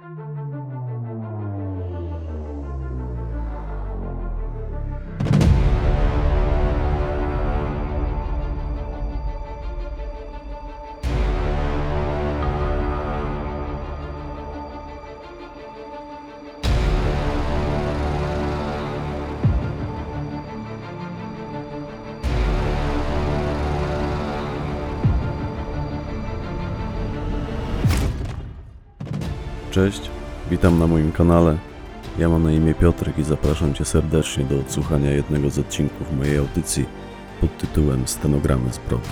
Bye. Cześć, witam na moim kanale. Ja mam na imię Piotrek i zapraszam Cię serdecznie do odsłuchania jednego z odcinków mojej audycji pod tytułem Stenogramy zbrodni.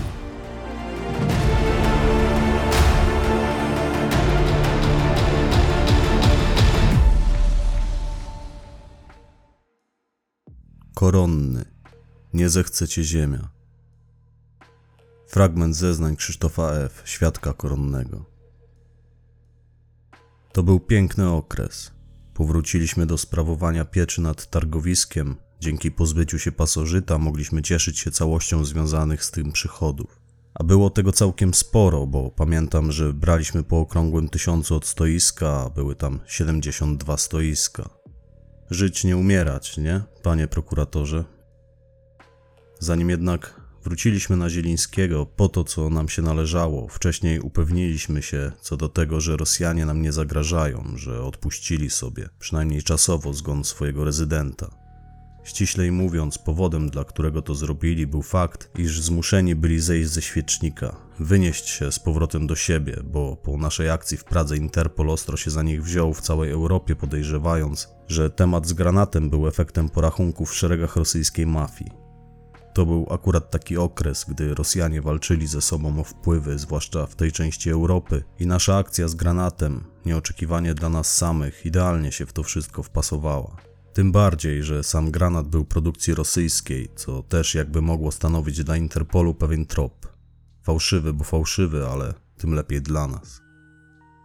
Koronny. Nie zechce Cię ziemia. Fragment zeznań Krzysztofa F., świadka koronnego. To był piękny okres. Powróciliśmy do sprawowania pieczy nad targowiskiem. Dzięki pozbyciu się pasożyta mogliśmy cieszyć się całością związanych z tym przychodów. A było tego całkiem sporo, bo pamiętam, że braliśmy po okrągłym tysiącu od stoiska, a były tam 72 stoiska. Żyć nie umierać, nie, panie prokuratorze? Zanim jednak wróciliśmy na Zielińskiego po to, co nam się należało, wcześniej upewniliśmy się co do tego, że Rosjanie nam nie zagrażają, że odpuścili sobie, przynajmniej czasowo, zgon swojego rezydenta. Ściślej mówiąc, powodem, dla którego to zrobili, był fakt, iż zmuszeni byli zejść ze świecznika, wynieść się z powrotem do siebie, bo po naszej akcji w Pradze Interpol ostro się za nich wziął w całej Europie, podejrzewając, że temat z granatem był efektem porachunków w szeregach rosyjskiej mafii. To był akurat taki okres, gdy Rosjanie walczyli ze sobą o wpływy, zwłaszcza w tej części Europy, i nasza akcja z granatem, nieoczekiwanie dla nas samych, idealnie się w to wszystko wpasowała. Tym bardziej, że sam granat był produkcji rosyjskiej, co też jakby mogło stanowić dla Interpolu pewien trop. Fałszywy, bo fałszywy, ale tym lepiej dla nas.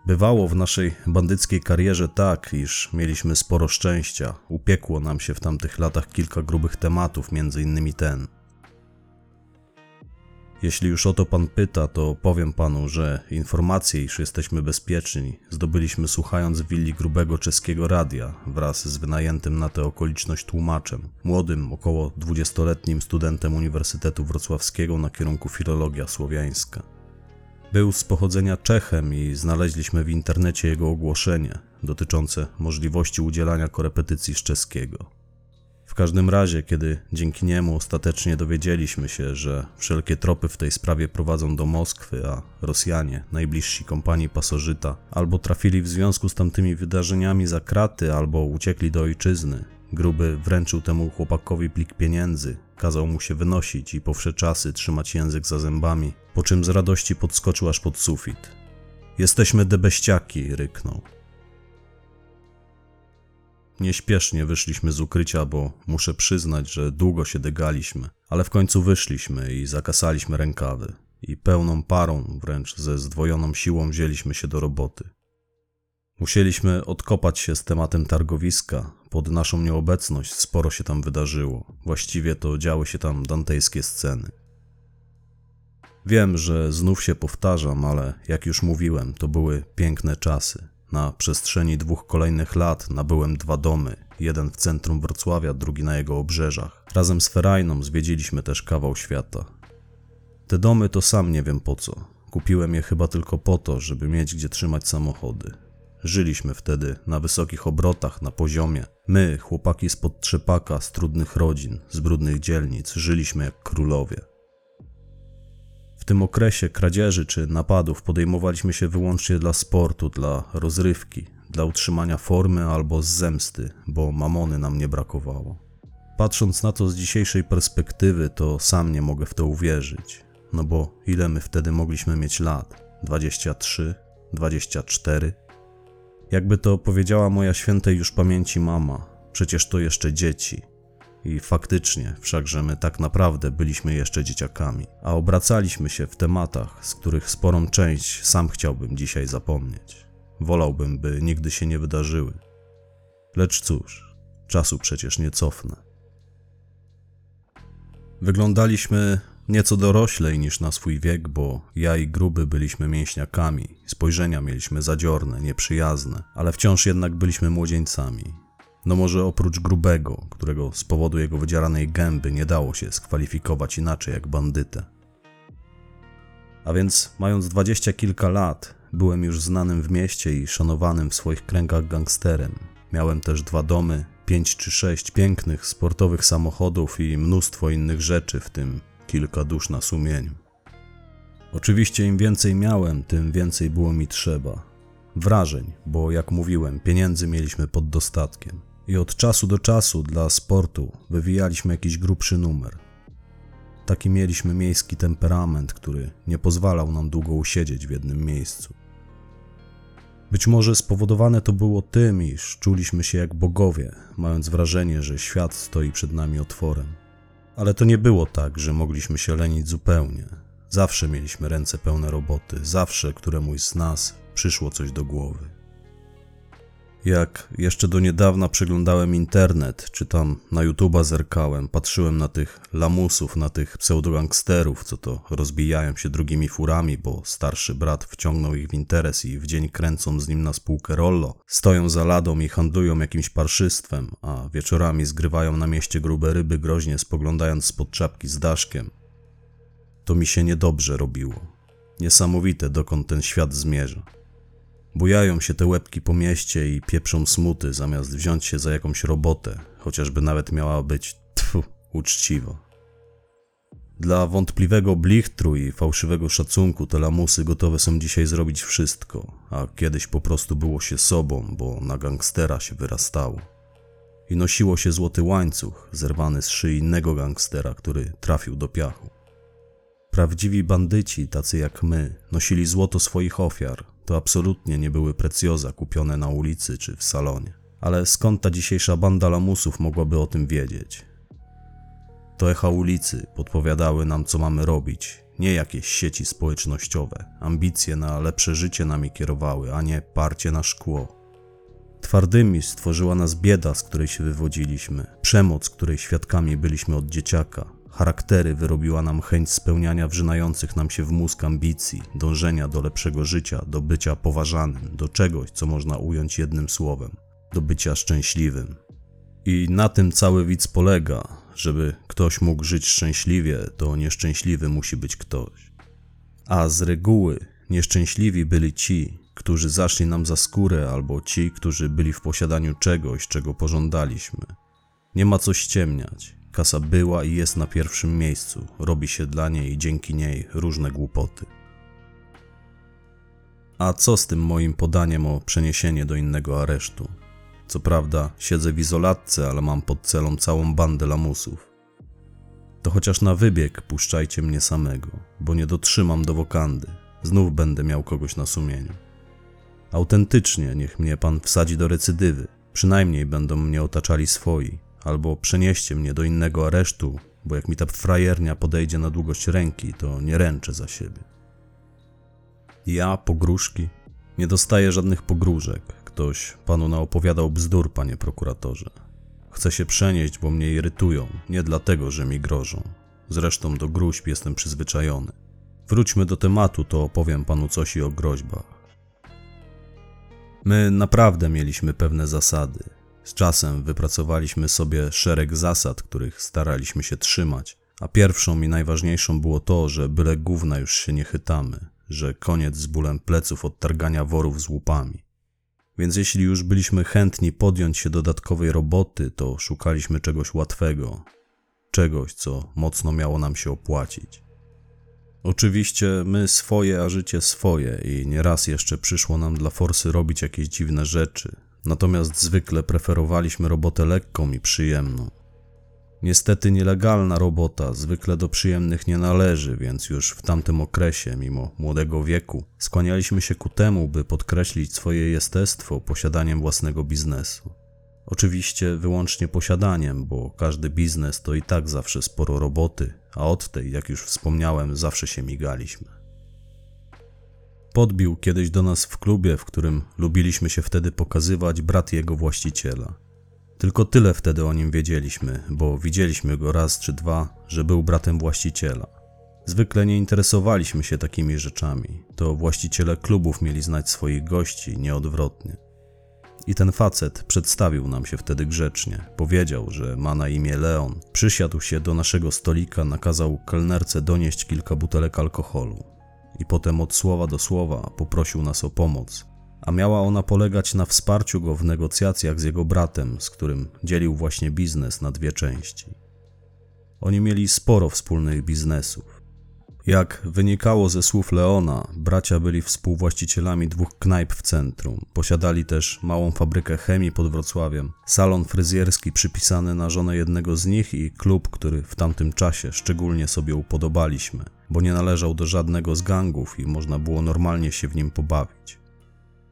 Bywało w naszej bandyckiej karierze tak, iż mieliśmy sporo szczęścia. Upiekło nam się w tamtych latach kilka grubych tematów, między innymi ten. Jeśli już o to pan pyta, to powiem panu, że informacje, iż jesteśmy bezpieczni, zdobyliśmy słuchając willi grubego czeskiego radia wraz z wynajętym na tę okoliczność tłumaczem, młodym, około 20-letnim studentem Uniwersytetu Wrocławskiego na kierunku filologia słowiańska. Był z pochodzenia Czechem i znaleźliśmy w internecie jego ogłoszenie dotyczące możliwości udzielania korepetycji z czeskiego. W każdym razie, kiedy dzięki niemu ostatecznie dowiedzieliśmy się, że wszelkie tropy w tej sprawie prowadzą do Moskwy, a Rosjanie, najbliżsi kompanii pasożyta, albo trafili w związku z tamtymi wydarzeniami za kraty, albo uciekli do ojczyzny, Gruby wręczył temu chłopakowi plik pieniędzy, kazał mu się wynosić i po wsze czasy trzymać język za zębami, po czym z radości podskoczył aż pod sufit. Jesteśmy debeściaki, ryknął. Nieśpiesznie wyszliśmy z ukrycia, bo muszę przyznać, że długo się dygaliśmy, ale w końcu wyszliśmy i zakasaliśmy rękawy. I pełną parą, wręcz ze zdwojoną siłą wzięliśmy się do roboty. Musieliśmy odkopać się z tematem targowiska. Pod naszą nieobecność sporo się tam wydarzyło. Właściwie to działy się tam dantejskie sceny. Wiem, że znów się powtarzam, ale jak już mówiłem, to były piękne czasy. Na przestrzeni dwóch kolejnych lat nabyłem dwa domy, jeden w centrum Wrocławia, drugi na jego obrzeżach. Razem z Ferajną zwiedziliśmy też kawał świata. Te domy to sam nie wiem po co. Kupiłem je chyba tylko po to, żeby mieć gdzie trzymać samochody. Żyliśmy wtedy na wysokich obrotach, na poziomie. My, chłopaki spod trzepaka, z trudnych rodzin, z brudnych dzielnic, żyliśmy jak królowie. W tym okresie kradzieży czy napadów podejmowaliśmy się wyłącznie dla sportu, dla rozrywki, dla utrzymania formy albo z zemsty, bo mamony nam nie brakowało. Patrząc na to z dzisiejszej perspektywy, to sam nie mogę w to uwierzyć. No bo ile my wtedy mogliśmy mieć lat? 23, 24? Jakby to powiedziała moja świętej już pamięci mama, przecież to jeszcze dzieci. I faktycznie, wszakże my tak naprawdę byliśmy jeszcze dzieciakami, a obracaliśmy się w tematach, z których sporą część sam chciałbym dzisiaj zapomnieć. Wolałbym, by nigdy się nie wydarzyły. Lecz cóż, czasu przecież nie cofnę. Wyglądaliśmy nieco doroślej niż na swój wiek, bo ja i gruby byliśmy mięśniakami, spojrzenia mieliśmy zadziorne, nieprzyjazne, ale wciąż jednak byliśmy młodzieńcami. No może oprócz grubego, którego z powodu jego wydzieranej gęby nie dało się skwalifikować inaczej jak bandytę. A więc, mając dwadzieścia kilka lat, byłem już znanym w mieście i szanowanym w swoich kręgach gangsterem. Miałem też dwa domy, pięć czy sześć pięknych, sportowych samochodów i mnóstwo innych rzeczy, w tym kilka dusz na sumieniu. Oczywiście im więcej miałem, tym więcej było mi trzeba. Wrażeń, bo jak mówiłem, pieniędzy mieliśmy pod dostatkiem. I od czasu do czasu dla sportu wywijaliśmy jakiś grubszy numer. Taki mieliśmy miejski temperament, który nie pozwalał nam długo usiedzieć w jednym miejscu. Być może spowodowane to było tym, iż czuliśmy się jak bogowie, mając wrażenie, że świat stoi przed nami otworem. Ale to nie było tak, że mogliśmy się lenić zupełnie. Zawsze mieliśmy ręce pełne roboty, zawsze któremuś z nas przyszło coś do głowy. Jak jeszcze do niedawna przeglądałem internet, czy tam na YouTube'a zerkałem, patrzyłem na tych lamusów, na tych pseudogangsterów, co to rozbijają się drugimi furami, bo starszy brat wciągnął ich w interes i w dzień kręcą z nim na spółkę Rollo, stoją za ladą i handlują jakimś parszystwem, a wieczorami zgrywają na mieście grube ryby groźnie spoglądając spod czapki z daszkiem. To mi się niedobrze robiło. Niesamowite, dokąd ten świat zmierza. Bujają się te łebki po mieście i pieprzą smuty, zamiast wziąć się za jakąś robotę, chociażby nawet miała być, tfu, uczciwa. Dla wątpliwego blichtru i fałszywego szacunku te lamusy gotowe są dzisiaj zrobić wszystko, a kiedyś po prostu było się sobą, bo na gangstera się wyrastało. I nosiło się złoty łańcuch, zerwany z szyi innego gangstera, który trafił do piachu. Prawdziwi bandyci, tacy jak my, nosili złoto swoich ofiar, to absolutnie nie były precjoza kupione na ulicy czy w salonie. Ale skąd ta dzisiejsza banda lamusów mogłaby o tym wiedzieć? To echa ulicy podpowiadały nam, co mamy robić, nie jakieś sieci społecznościowe. Ambicje na lepsze życie nami kierowały, a nie parcie na szkło. Twardymi stworzyła nas bieda, z której się wywodziliśmy, przemoc, której świadkami byliśmy od dzieciaka, Charaktery wyrobiła nam chęć spełniania wrzynających nam się w mózg ambicji, dążenia do lepszego życia, do bycia poważanym, do czegoś, co można ująć jednym słowem, do bycia szczęśliwym. I na tym cały widz polega. Żeby ktoś mógł żyć szczęśliwie, to nieszczęśliwy musi być ktoś. A z reguły nieszczęśliwi byli ci, którzy zaszli nam za skórę, albo ci, którzy byli w posiadaniu czegoś, czego pożądaliśmy. Nie ma co ściemniać. Kasa była i jest na pierwszym miejscu. Robi się dla niej i dzięki niej różne głupoty. A co z tym moim podaniem o przeniesienie do innego aresztu? Co prawda, siedzę w izolatce, ale mam pod celą całą bandę lamusów. To chociaż na wybieg puszczajcie mnie samego, bo nie dotrzymam do wokandy. Znów będę miał kogoś na sumieniu. Autentycznie niech mnie pan wsadzi do recydywy. Przynajmniej będą mnie otaczali swoi, albo przenieście mnie do innego aresztu, bo jak mi ta frajernia podejdzie na długość ręki, to nie ręczę za siebie. Ja, pogróżki? Nie dostaję żadnych pogróżek. Ktoś panu naopowiadał bzdur, panie prokuratorze. Chcę się przenieść, bo mnie irytują, nie dlatego, że mi grożą. Zresztą do gruźb jestem przyzwyczajony. Wróćmy do tematu, to opowiem panu coś i o groźbach. My naprawdę mieliśmy pewne zasady. Z czasem wypracowaliśmy sobie szereg zasad, których staraliśmy się trzymać, a pierwszą i najważniejszą było to, że byle gówna już się nie chytamy, że koniec z bólem pleców od targania worów z łupami. Więc jeśli już byliśmy chętni podjąć się dodatkowej roboty, to szukaliśmy czegoś łatwego, czegoś, co mocno miało nam się opłacić. Oczywiście my swoje, a życie swoje i nieraz jeszcze przyszło nam dla forsy robić jakieś dziwne rzeczy, Natomiast zwykle preferowaliśmy robotę lekką i przyjemną. Niestety nielegalna robota zwykle do przyjemnych nie należy, więc już w tamtym okresie, mimo młodego wieku, skłanialiśmy się ku temu, by podkreślić swoje jestestwo posiadaniem własnego biznesu. Oczywiście wyłącznie posiadaniem, bo każdy biznes to i tak zawsze sporo roboty, a od tej, jak już wspomniałem, zawsze się migaliśmy. Podbił kiedyś do nas w klubie, w którym lubiliśmy się wtedy pokazywać, brat jego właściciela. Tylko tyle wtedy o nim wiedzieliśmy, bo widzieliśmy go raz czy dwa, że był bratem właściciela. Zwykle nie interesowaliśmy się takimi rzeczami. To właściciele klubów mieli znać swoich gości, nie odwrotnie. I ten facet przedstawił nam się wtedy grzecznie. Powiedział, że ma na imię Leon. Przysiadł się do naszego stolika, nakazał kelnerce donieść kilka butelek alkoholu. I potem od słowa do słowa poprosił nas o pomoc. A miała ona polegać na wsparciu go w negocjacjach z jego bratem, z którym dzielił właśnie biznes na dwie części. Oni mieli sporo wspólnych biznesów. Jak wynikało ze słów Leona, bracia byli współwłaścicielami dwóch knajp w centrum. Posiadali też małą fabrykę chemii pod Wrocławiem, salon fryzjerski przypisany na żonę jednego z nich i klub, który w tamtym czasie szczególnie sobie upodobaliśmy, bo nie należał do żadnego z gangów i można było normalnie się w nim pobawić.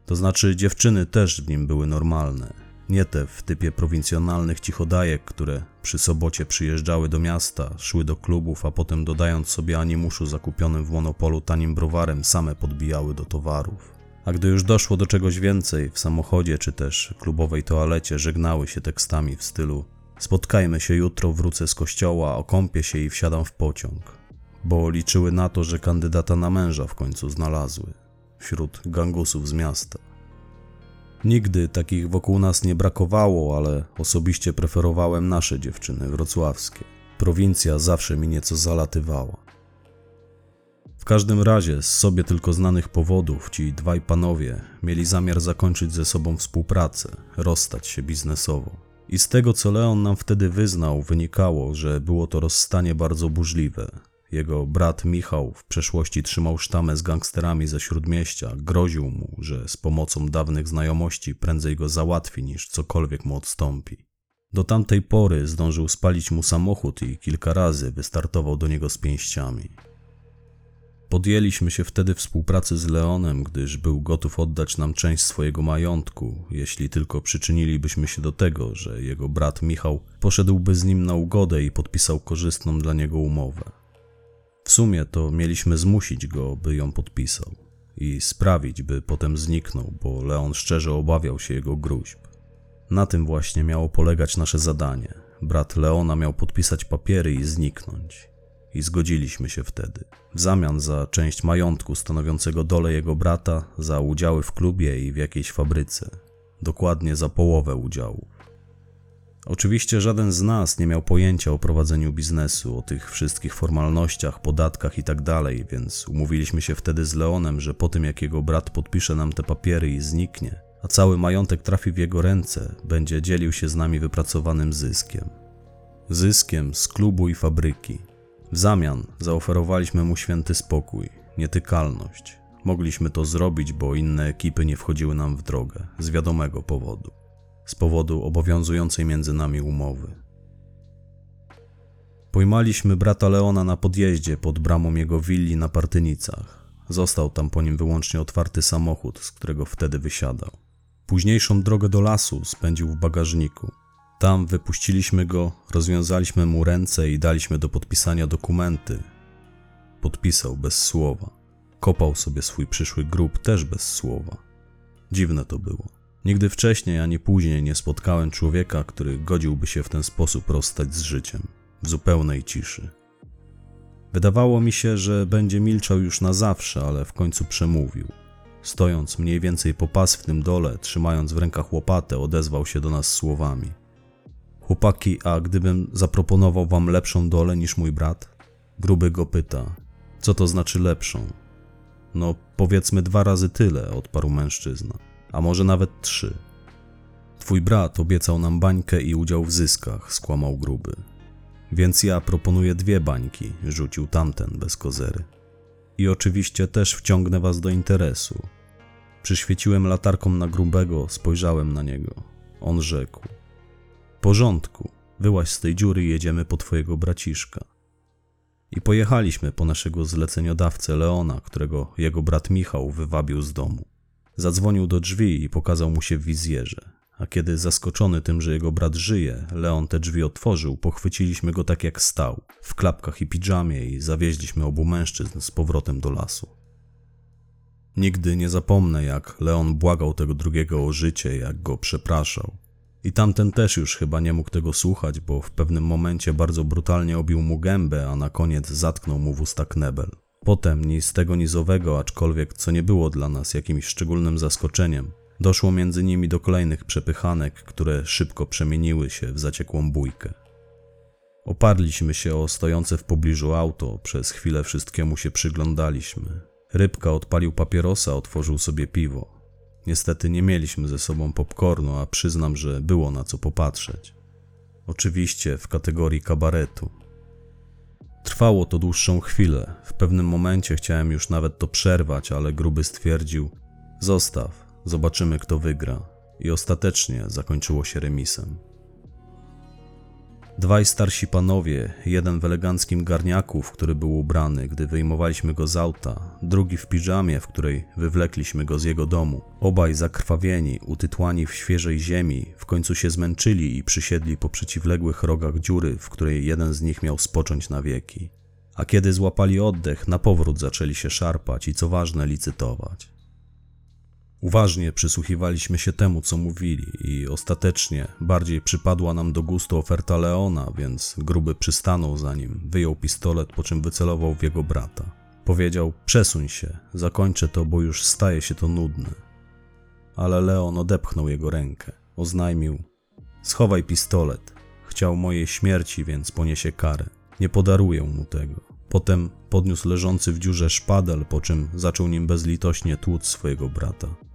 To znaczy dziewczyny też w nim były normalne, nie te w typie prowincjonalnych cichodajek, które przy sobocie przyjeżdżały do miasta, szły do klubów, a potem dodając sobie animuszu zakupionym w monopolu tanim browarem, same podbijały do towarów. A gdy już doszło do czegoś więcej, w samochodzie czy też klubowej toalecie żegnały się tekstami w stylu Spotkajmy się jutro, wrócę z kościoła, okąpię się i wsiadam w pociąg. Bo liczyły na to, że kandydata na męża w końcu znalazły wśród gangusów z miasta. Nigdy takich wokół nas nie brakowało, ale osobiście preferowałem nasze dziewczyny wrocławskie. Prowincja zawsze mi nieco zalatywała. W każdym razie, z sobie tylko znanych powodów, ci dwaj panowie mieli zamiar zakończyć ze sobą współpracę, rozstać się biznesowo. I z tego, co Leon nam wtedy wyznał, wynikało, że było to rozstanie bardzo burzliwe, jego brat Michał w przeszłości trzymał sztamę z gangsterami ze śródmieścia, groził mu, że z pomocą dawnych znajomości prędzej go załatwi niż cokolwiek mu odstąpi. Do tamtej pory zdążył spalić mu samochód i kilka razy wystartował do niego z pięściami. Podjęliśmy się wtedy współpracy z Leonem, gdyż był gotów oddać nam część swojego majątku, jeśli tylko przyczynilibyśmy się do tego, że jego brat Michał poszedłby z nim na ugodę i podpisał korzystną dla niego umowę. W sumie to mieliśmy zmusić go, by ją podpisał i sprawić, by potem zniknął, bo Leon szczerze obawiał się jego gruźb. Na tym właśnie miało polegać nasze zadanie. Brat Leona miał podpisać papiery i zniknąć. I zgodziliśmy się wtedy. W zamian za część majątku stanowiącego dole jego brata, za udziały w klubie i w jakiejś fabryce. Dokładnie za połowę udziałów. Oczywiście żaden z nas nie miał pojęcia o prowadzeniu biznesu, o tych wszystkich formalnościach, podatkach itd., tak więc umówiliśmy się wtedy z Leonem, że po tym jak jego brat podpisze nam te papiery i zniknie, a cały majątek trafi w jego ręce, będzie dzielił się z nami wypracowanym zyskiem. Zyskiem z klubu i fabryki. W zamian zaoferowaliśmy mu święty spokój, nietykalność. Mogliśmy to zrobić, bo inne ekipy nie wchodziły nam w drogę, z wiadomego powodu z powodu obowiązującej między nami umowy. Pojmaliśmy brata Leona na podjeździe pod bramą jego willi na Partynicach. Został tam po nim wyłącznie otwarty samochód, z którego wtedy wysiadał. Późniejszą drogę do lasu spędził w bagażniku. Tam wypuściliśmy go, rozwiązaliśmy mu ręce i daliśmy do podpisania dokumenty. Podpisał bez słowa. Kopał sobie swój przyszły grób też bez słowa. Dziwne to było. Nigdy wcześniej ani później nie spotkałem człowieka, który godziłby się w ten sposób rozstać z życiem, w zupełnej ciszy. Wydawało mi się, że będzie milczał już na zawsze, ale w końcu przemówił. Stojąc mniej więcej po pas w tym dole, trzymając w rękach łopatę, odezwał się do nas słowami. Chłopaki, a gdybym zaproponował wam lepszą dolę niż mój brat? Gruby go pyta, co to znaczy lepszą? No, powiedzmy dwa razy tyle, odparł mężczyzna a może nawet trzy. Twój brat obiecał nam bańkę i udział w zyskach, skłamał gruby. Więc ja proponuję dwie bańki, rzucił tamten bez kozery. I oczywiście też wciągnę was do interesu. Przyświeciłem latarką na grubego, spojrzałem na niego. On rzekł: Porządku, wyłaź z tej dziury i jedziemy po twojego braciszka. I pojechaliśmy po naszego zleceniodawcę Leona, którego jego brat Michał wywabił z domu. Zadzwonił do drzwi i pokazał mu się w wizjerze. A kiedy zaskoczony tym, że jego brat żyje, Leon te drzwi otworzył, pochwyciliśmy go tak jak stał, w klapkach i pidżamie i zawieźliśmy obu mężczyzn z powrotem do lasu. Nigdy nie zapomnę, jak Leon błagał tego drugiego o życie, jak go przepraszał. I tamten też już chyba nie mógł tego słuchać, bo w pewnym momencie bardzo brutalnie obił mu gębę, a na koniec zatknął mu w usta knebel. Potem, ni z tego nizowego, aczkolwiek co nie było dla nas jakimś szczególnym zaskoczeniem, doszło między nimi do kolejnych przepychanek, które szybko przemieniły się w zaciekłą bójkę. Oparliśmy się o stojące w pobliżu auto, przez chwilę wszystkiemu się przyglądaliśmy. Rybka odpalił papierosa, otworzył sobie piwo. Niestety nie mieliśmy ze sobą popcornu, a przyznam, że było na co popatrzeć. Oczywiście w kategorii kabaretu. Trwało to dłuższą chwilę. W pewnym momencie chciałem już nawet to przerwać, ale gruby stwierdził: Zostaw, zobaczymy kto wygra. I ostatecznie zakończyło się remisem. Dwaj starsi panowie, jeden w eleganckim garniaku, w który był ubrany, gdy wyjmowaliśmy go z auta, drugi w piżamie, w której wywlekliśmy go z jego domu. Obaj zakrwawieni, utytłani w świeżej ziemi, w końcu się zmęczyli i przysiedli po przeciwległych rogach dziury, w której jeden z nich miał spocząć na wieki. A kiedy złapali oddech, na powrót zaczęli się szarpać i co ważne licytować. Uważnie przysłuchiwaliśmy się temu, co mówili, i ostatecznie bardziej przypadła nam do gustu oferta Leona, więc gruby przystanął za nim, wyjął pistolet, po czym wycelował w jego brata. Powiedział: Przesuń się, zakończę to, bo już staje się to nudne. Ale Leon odepchnął jego rękę. Oznajmił: Schowaj pistolet. Chciał mojej śmierci, więc poniesie karę. Nie podaruję mu tego. Potem podniósł leżący w dziurze szpadel, po czym zaczął nim bezlitośnie tłuc swojego brata.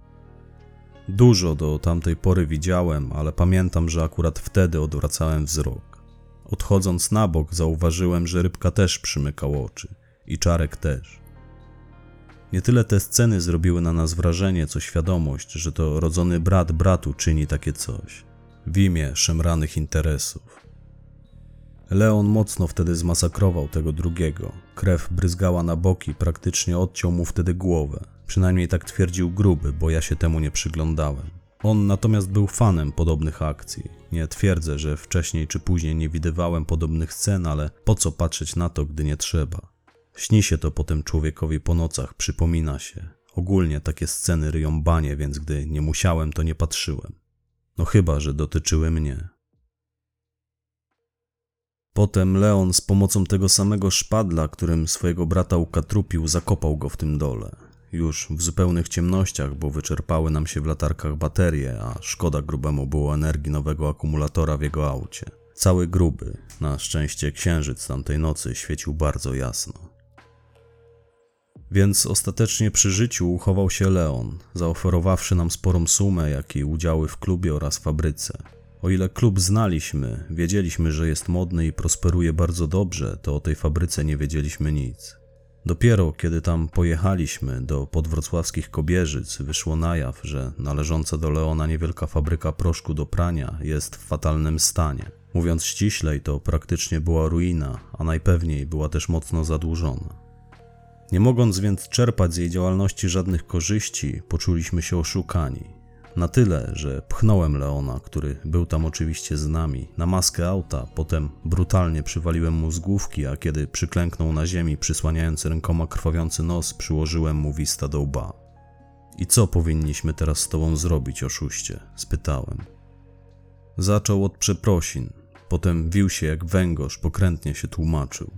Dużo do tamtej pory widziałem, ale pamiętam, że akurat wtedy odwracałem wzrok. Odchodząc na bok, zauważyłem, że rybka też przymykał oczy i czarek też. Nie tyle te sceny zrobiły na nas wrażenie, co świadomość, że to rodzony brat bratu czyni takie coś w imię szemranych interesów. Leon mocno wtedy zmasakrował tego drugiego. Krew bryzgała na boki, praktycznie odciął mu wtedy głowę. Przynajmniej tak twierdził gruby, bo ja się temu nie przyglądałem. On natomiast był fanem podobnych akcji. Nie twierdzę, że wcześniej czy później nie widywałem podobnych scen, ale po co patrzeć na to, gdy nie trzeba? Śni się to potem człowiekowi po nocach, przypomina się. Ogólnie takie sceny ryją banie, więc gdy nie musiałem, to nie patrzyłem. No chyba, że dotyczyły mnie. Potem Leon z pomocą tego samego szpadla, którym swojego brata ukatrupił, zakopał go w tym dole. Już w zupełnych ciemnościach, bo wyczerpały nam się w latarkach baterie, a szkoda grubemu było energii nowego akumulatora w jego aucie. Cały gruby, na szczęście księżyc tamtej nocy świecił bardzo jasno. Więc ostatecznie przy życiu uchował się Leon, zaoferowawszy nam sporą sumę, jak i udziały w klubie oraz fabryce. O ile klub znaliśmy, wiedzieliśmy, że jest modny i prosperuje bardzo dobrze, to o tej fabryce nie wiedzieliśmy nic. Dopiero kiedy tam pojechaliśmy do podwrocławskich Kobierzyc, wyszło na jaw, że należąca do Leona niewielka fabryka proszku do prania jest w fatalnym stanie. Mówiąc ściślej, to praktycznie była ruina, a najpewniej była też mocno zadłużona. Nie mogąc więc czerpać z jej działalności żadnych korzyści, poczuliśmy się oszukani. Na tyle, że pchnąłem Leona, który był tam oczywiście z nami, na maskę auta, potem brutalnie przywaliłem mu z główki, a kiedy przyklęknął na ziemi, przysłaniając rękoma krwawiący nos, przyłożyłem mu wista do łba. I co powinniśmy teraz z tobą zrobić, oszuście? spytałem. Zaczął od przeprosin, potem wił się jak węgorz, pokrętnie się tłumaczył.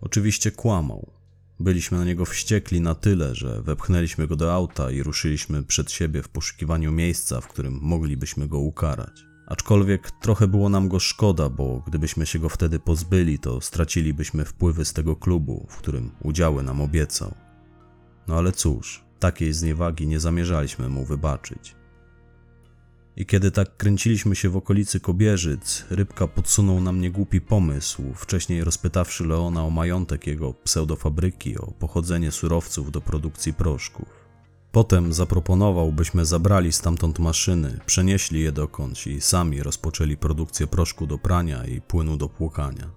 Oczywiście kłamał. Byliśmy na niego wściekli na tyle, że wepchnęliśmy go do auta i ruszyliśmy przed siebie w poszukiwaniu miejsca, w którym moglibyśmy go ukarać. Aczkolwiek trochę było nam go szkoda, bo gdybyśmy się go wtedy pozbyli, to stracilibyśmy wpływy z tego klubu, w którym udziały nam obiecał. No ale cóż, takiej zniewagi nie zamierzaliśmy mu wybaczyć. I kiedy tak kręciliśmy się w okolicy Kobierzyc, Rybka podsunął nam niegłupi pomysł, wcześniej rozpytawszy Leona o majątek jego pseudofabryki, o pochodzenie surowców do produkcji proszków. Potem zaproponował, byśmy zabrali stamtąd maszyny, przenieśli je dokądś i sami rozpoczęli produkcję proszku do prania i płynu do płukania.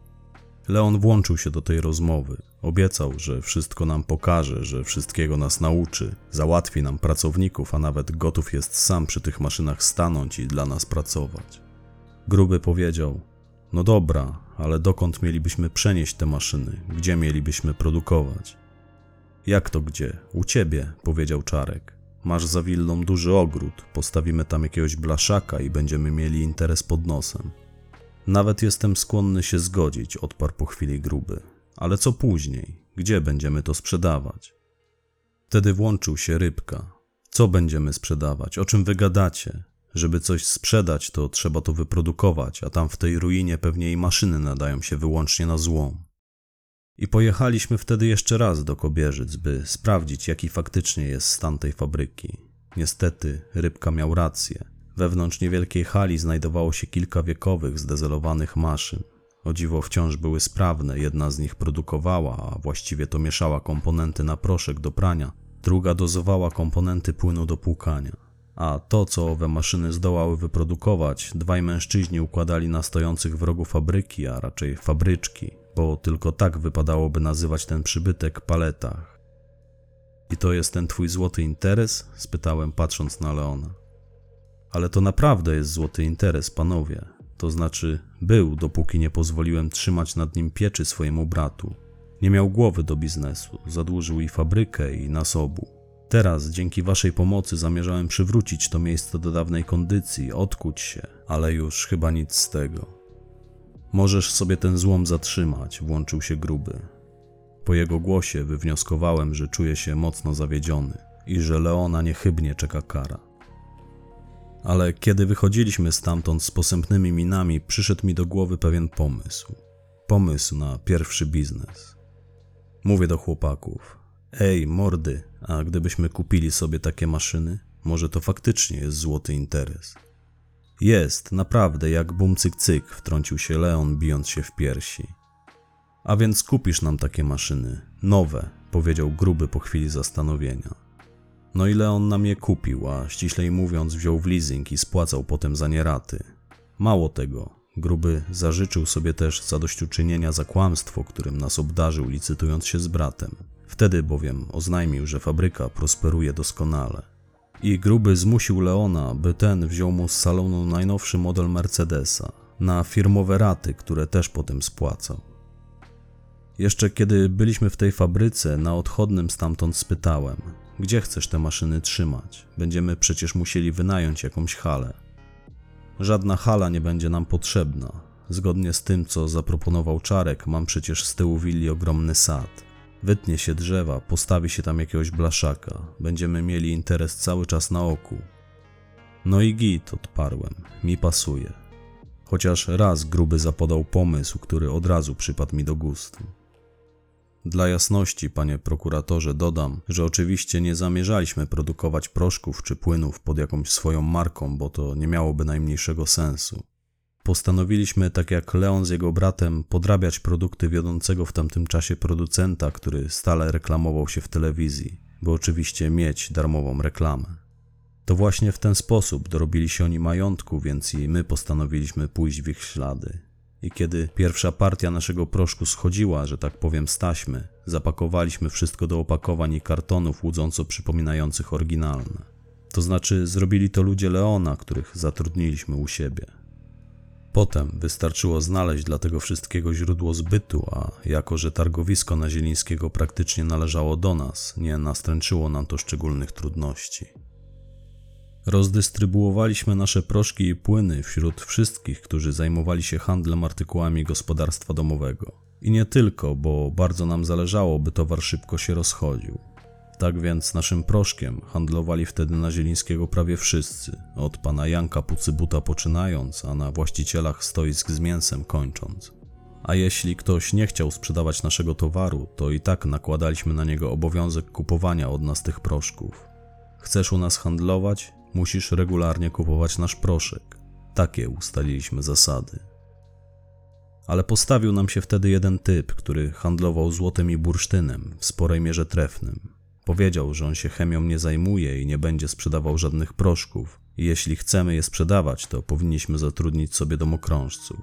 Leon włączył się do tej rozmowy. Obiecał, że wszystko nam pokaże, że wszystkiego nas nauczy, załatwi nam pracowników, a nawet gotów jest sam przy tych maszynach stanąć i dla nas pracować. Gruby powiedział: No dobra, ale dokąd mielibyśmy przenieść te maszyny? Gdzie mielibyśmy produkować? Jak to gdzie? U ciebie, powiedział Czarek. Masz za willą duży ogród, postawimy tam jakiegoś blaszaka i będziemy mieli interes pod nosem. Nawet jestem skłonny się zgodzić, odparł po chwili gruby. Ale co później? Gdzie będziemy to sprzedawać? Wtedy włączył się rybka. Co będziemy sprzedawać? O czym wy gadacie? Żeby coś sprzedać, to trzeba to wyprodukować, a tam w tej ruinie pewnie i maszyny nadają się wyłącznie na złom. I pojechaliśmy wtedy jeszcze raz do Kobierzyc, by sprawdzić, jaki faktycznie jest stan tej fabryki. Niestety, rybka miał rację. Wewnątrz niewielkiej hali znajdowało się kilka wiekowych, zdezelowanych maszyn. O dziwo wciąż były sprawne, jedna z nich produkowała, a właściwie to mieszała komponenty na proszek do prania, druga dozowała komponenty płynu do płukania. A to, co owe maszyny zdołały wyprodukować, dwaj mężczyźni układali na stojących w rogu fabryki, a raczej fabryczki, bo tylko tak wypadałoby nazywać ten przybytek paletach. I to jest ten twój złoty interes? spytałem, patrząc na Leona. Ale to naprawdę jest złoty interes, panowie. To znaczy, był, dopóki nie pozwoliłem trzymać nad nim pieczy swojemu bratu. Nie miał głowy do biznesu, zadłużył i fabrykę, i nas obu. Teraz, dzięki waszej pomocy, zamierzałem przywrócić to miejsce do dawnej kondycji, odkuć się, ale już chyba nic z tego. Możesz sobie ten złom zatrzymać, włączył się gruby. Po jego głosie wywnioskowałem, że czuje się mocno zawiedziony i że Leona niechybnie czeka kara. Ale kiedy wychodziliśmy stamtąd z posępnymi minami, przyszedł mi do głowy pewien pomysł. Pomysł na pierwszy biznes. Mówię do chłopaków: Ej, mordy, a gdybyśmy kupili sobie takie maszyny, może to faktycznie jest złoty interes. Jest, naprawdę, jak bum cyk cyk, wtrącił się Leon, bijąc się w piersi. A więc kupisz nam takie maszyny, nowe, powiedział gruby po chwili zastanowienia. No i Leon nam je kupił, a ściślej mówiąc wziął w leasing i spłacał potem za nie raty. Mało tego, gruby zażyczył sobie też zadośćuczynienia za kłamstwo, którym nas obdarzył licytując się z bratem. Wtedy bowiem oznajmił, że fabryka prosperuje doskonale. I gruby zmusił Leona, by ten wziął mu z salonu najnowszy model Mercedesa na firmowe raty, które też potem spłacał. Jeszcze kiedy byliśmy w tej fabryce, na odchodnym stamtąd spytałem, gdzie chcesz te maszyny trzymać? Będziemy przecież musieli wynająć jakąś halę. Żadna hala nie będzie nam potrzebna. Zgodnie z tym, co zaproponował Czarek, mam przecież z tyłu willi ogromny sad. Wytnie się drzewa, postawi się tam jakiegoś blaszaka. Będziemy mieli interes cały czas na oku. No i git, odparłem. Mi pasuje. Chociaż raz gruby zapodał pomysł, który od razu przypadł mi do gustu. Dla jasności, panie prokuratorze, dodam, że oczywiście nie zamierzaliśmy produkować proszków czy płynów pod jakąś swoją marką, bo to nie miałoby najmniejszego sensu. Postanowiliśmy, tak jak Leon z jego bratem, podrabiać produkty wiodącego w tamtym czasie producenta, który stale reklamował się w telewizji, by oczywiście mieć darmową reklamę. To właśnie w ten sposób dorobili się oni majątku, więc i my postanowiliśmy pójść w ich ślady. I kiedy pierwsza partia naszego proszku schodziła, że tak powiem, staśmy, zapakowaliśmy wszystko do opakowań i kartonów łudząco przypominających oryginalne. To znaczy, zrobili to ludzie Leona, których zatrudniliśmy u siebie. Potem wystarczyło znaleźć dla tego wszystkiego źródło zbytu, a jako że targowisko na Zielińskiego praktycznie należało do nas, nie nastręczyło nam to szczególnych trudności. Rozdystrybuowaliśmy nasze proszki i płyny wśród wszystkich, którzy zajmowali się handlem artykułami gospodarstwa domowego. I nie tylko, bo bardzo nam zależało, by towar szybko się rozchodził. Tak więc naszym proszkiem handlowali wtedy na Zielińskiego prawie wszyscy, od pana Janka Pucybuta poczynając, a na właścicielach stoisk z mięsem kończąc. A jeśli ktoś nie chciał sprzedawać naszego towaru, to i tak nakładaliśmy na niego obowiązek kupowania od nas tych proszków. Chcesz u nas handlować? Musisz regularnie kupować nasz proszek. Takie ustaliliśmy zasady. Ale postawił nam się wtedy jeden typ, który handlował złotem i bursztynem, w sporej mierze trefnym. Powiedział, że on się chemią nie zajmuje i nie będzie sprzedawał żadnych proszków. I jeśli chcemy je sprzedawać, to powinniśmy zatrudnić sobie domokrążców.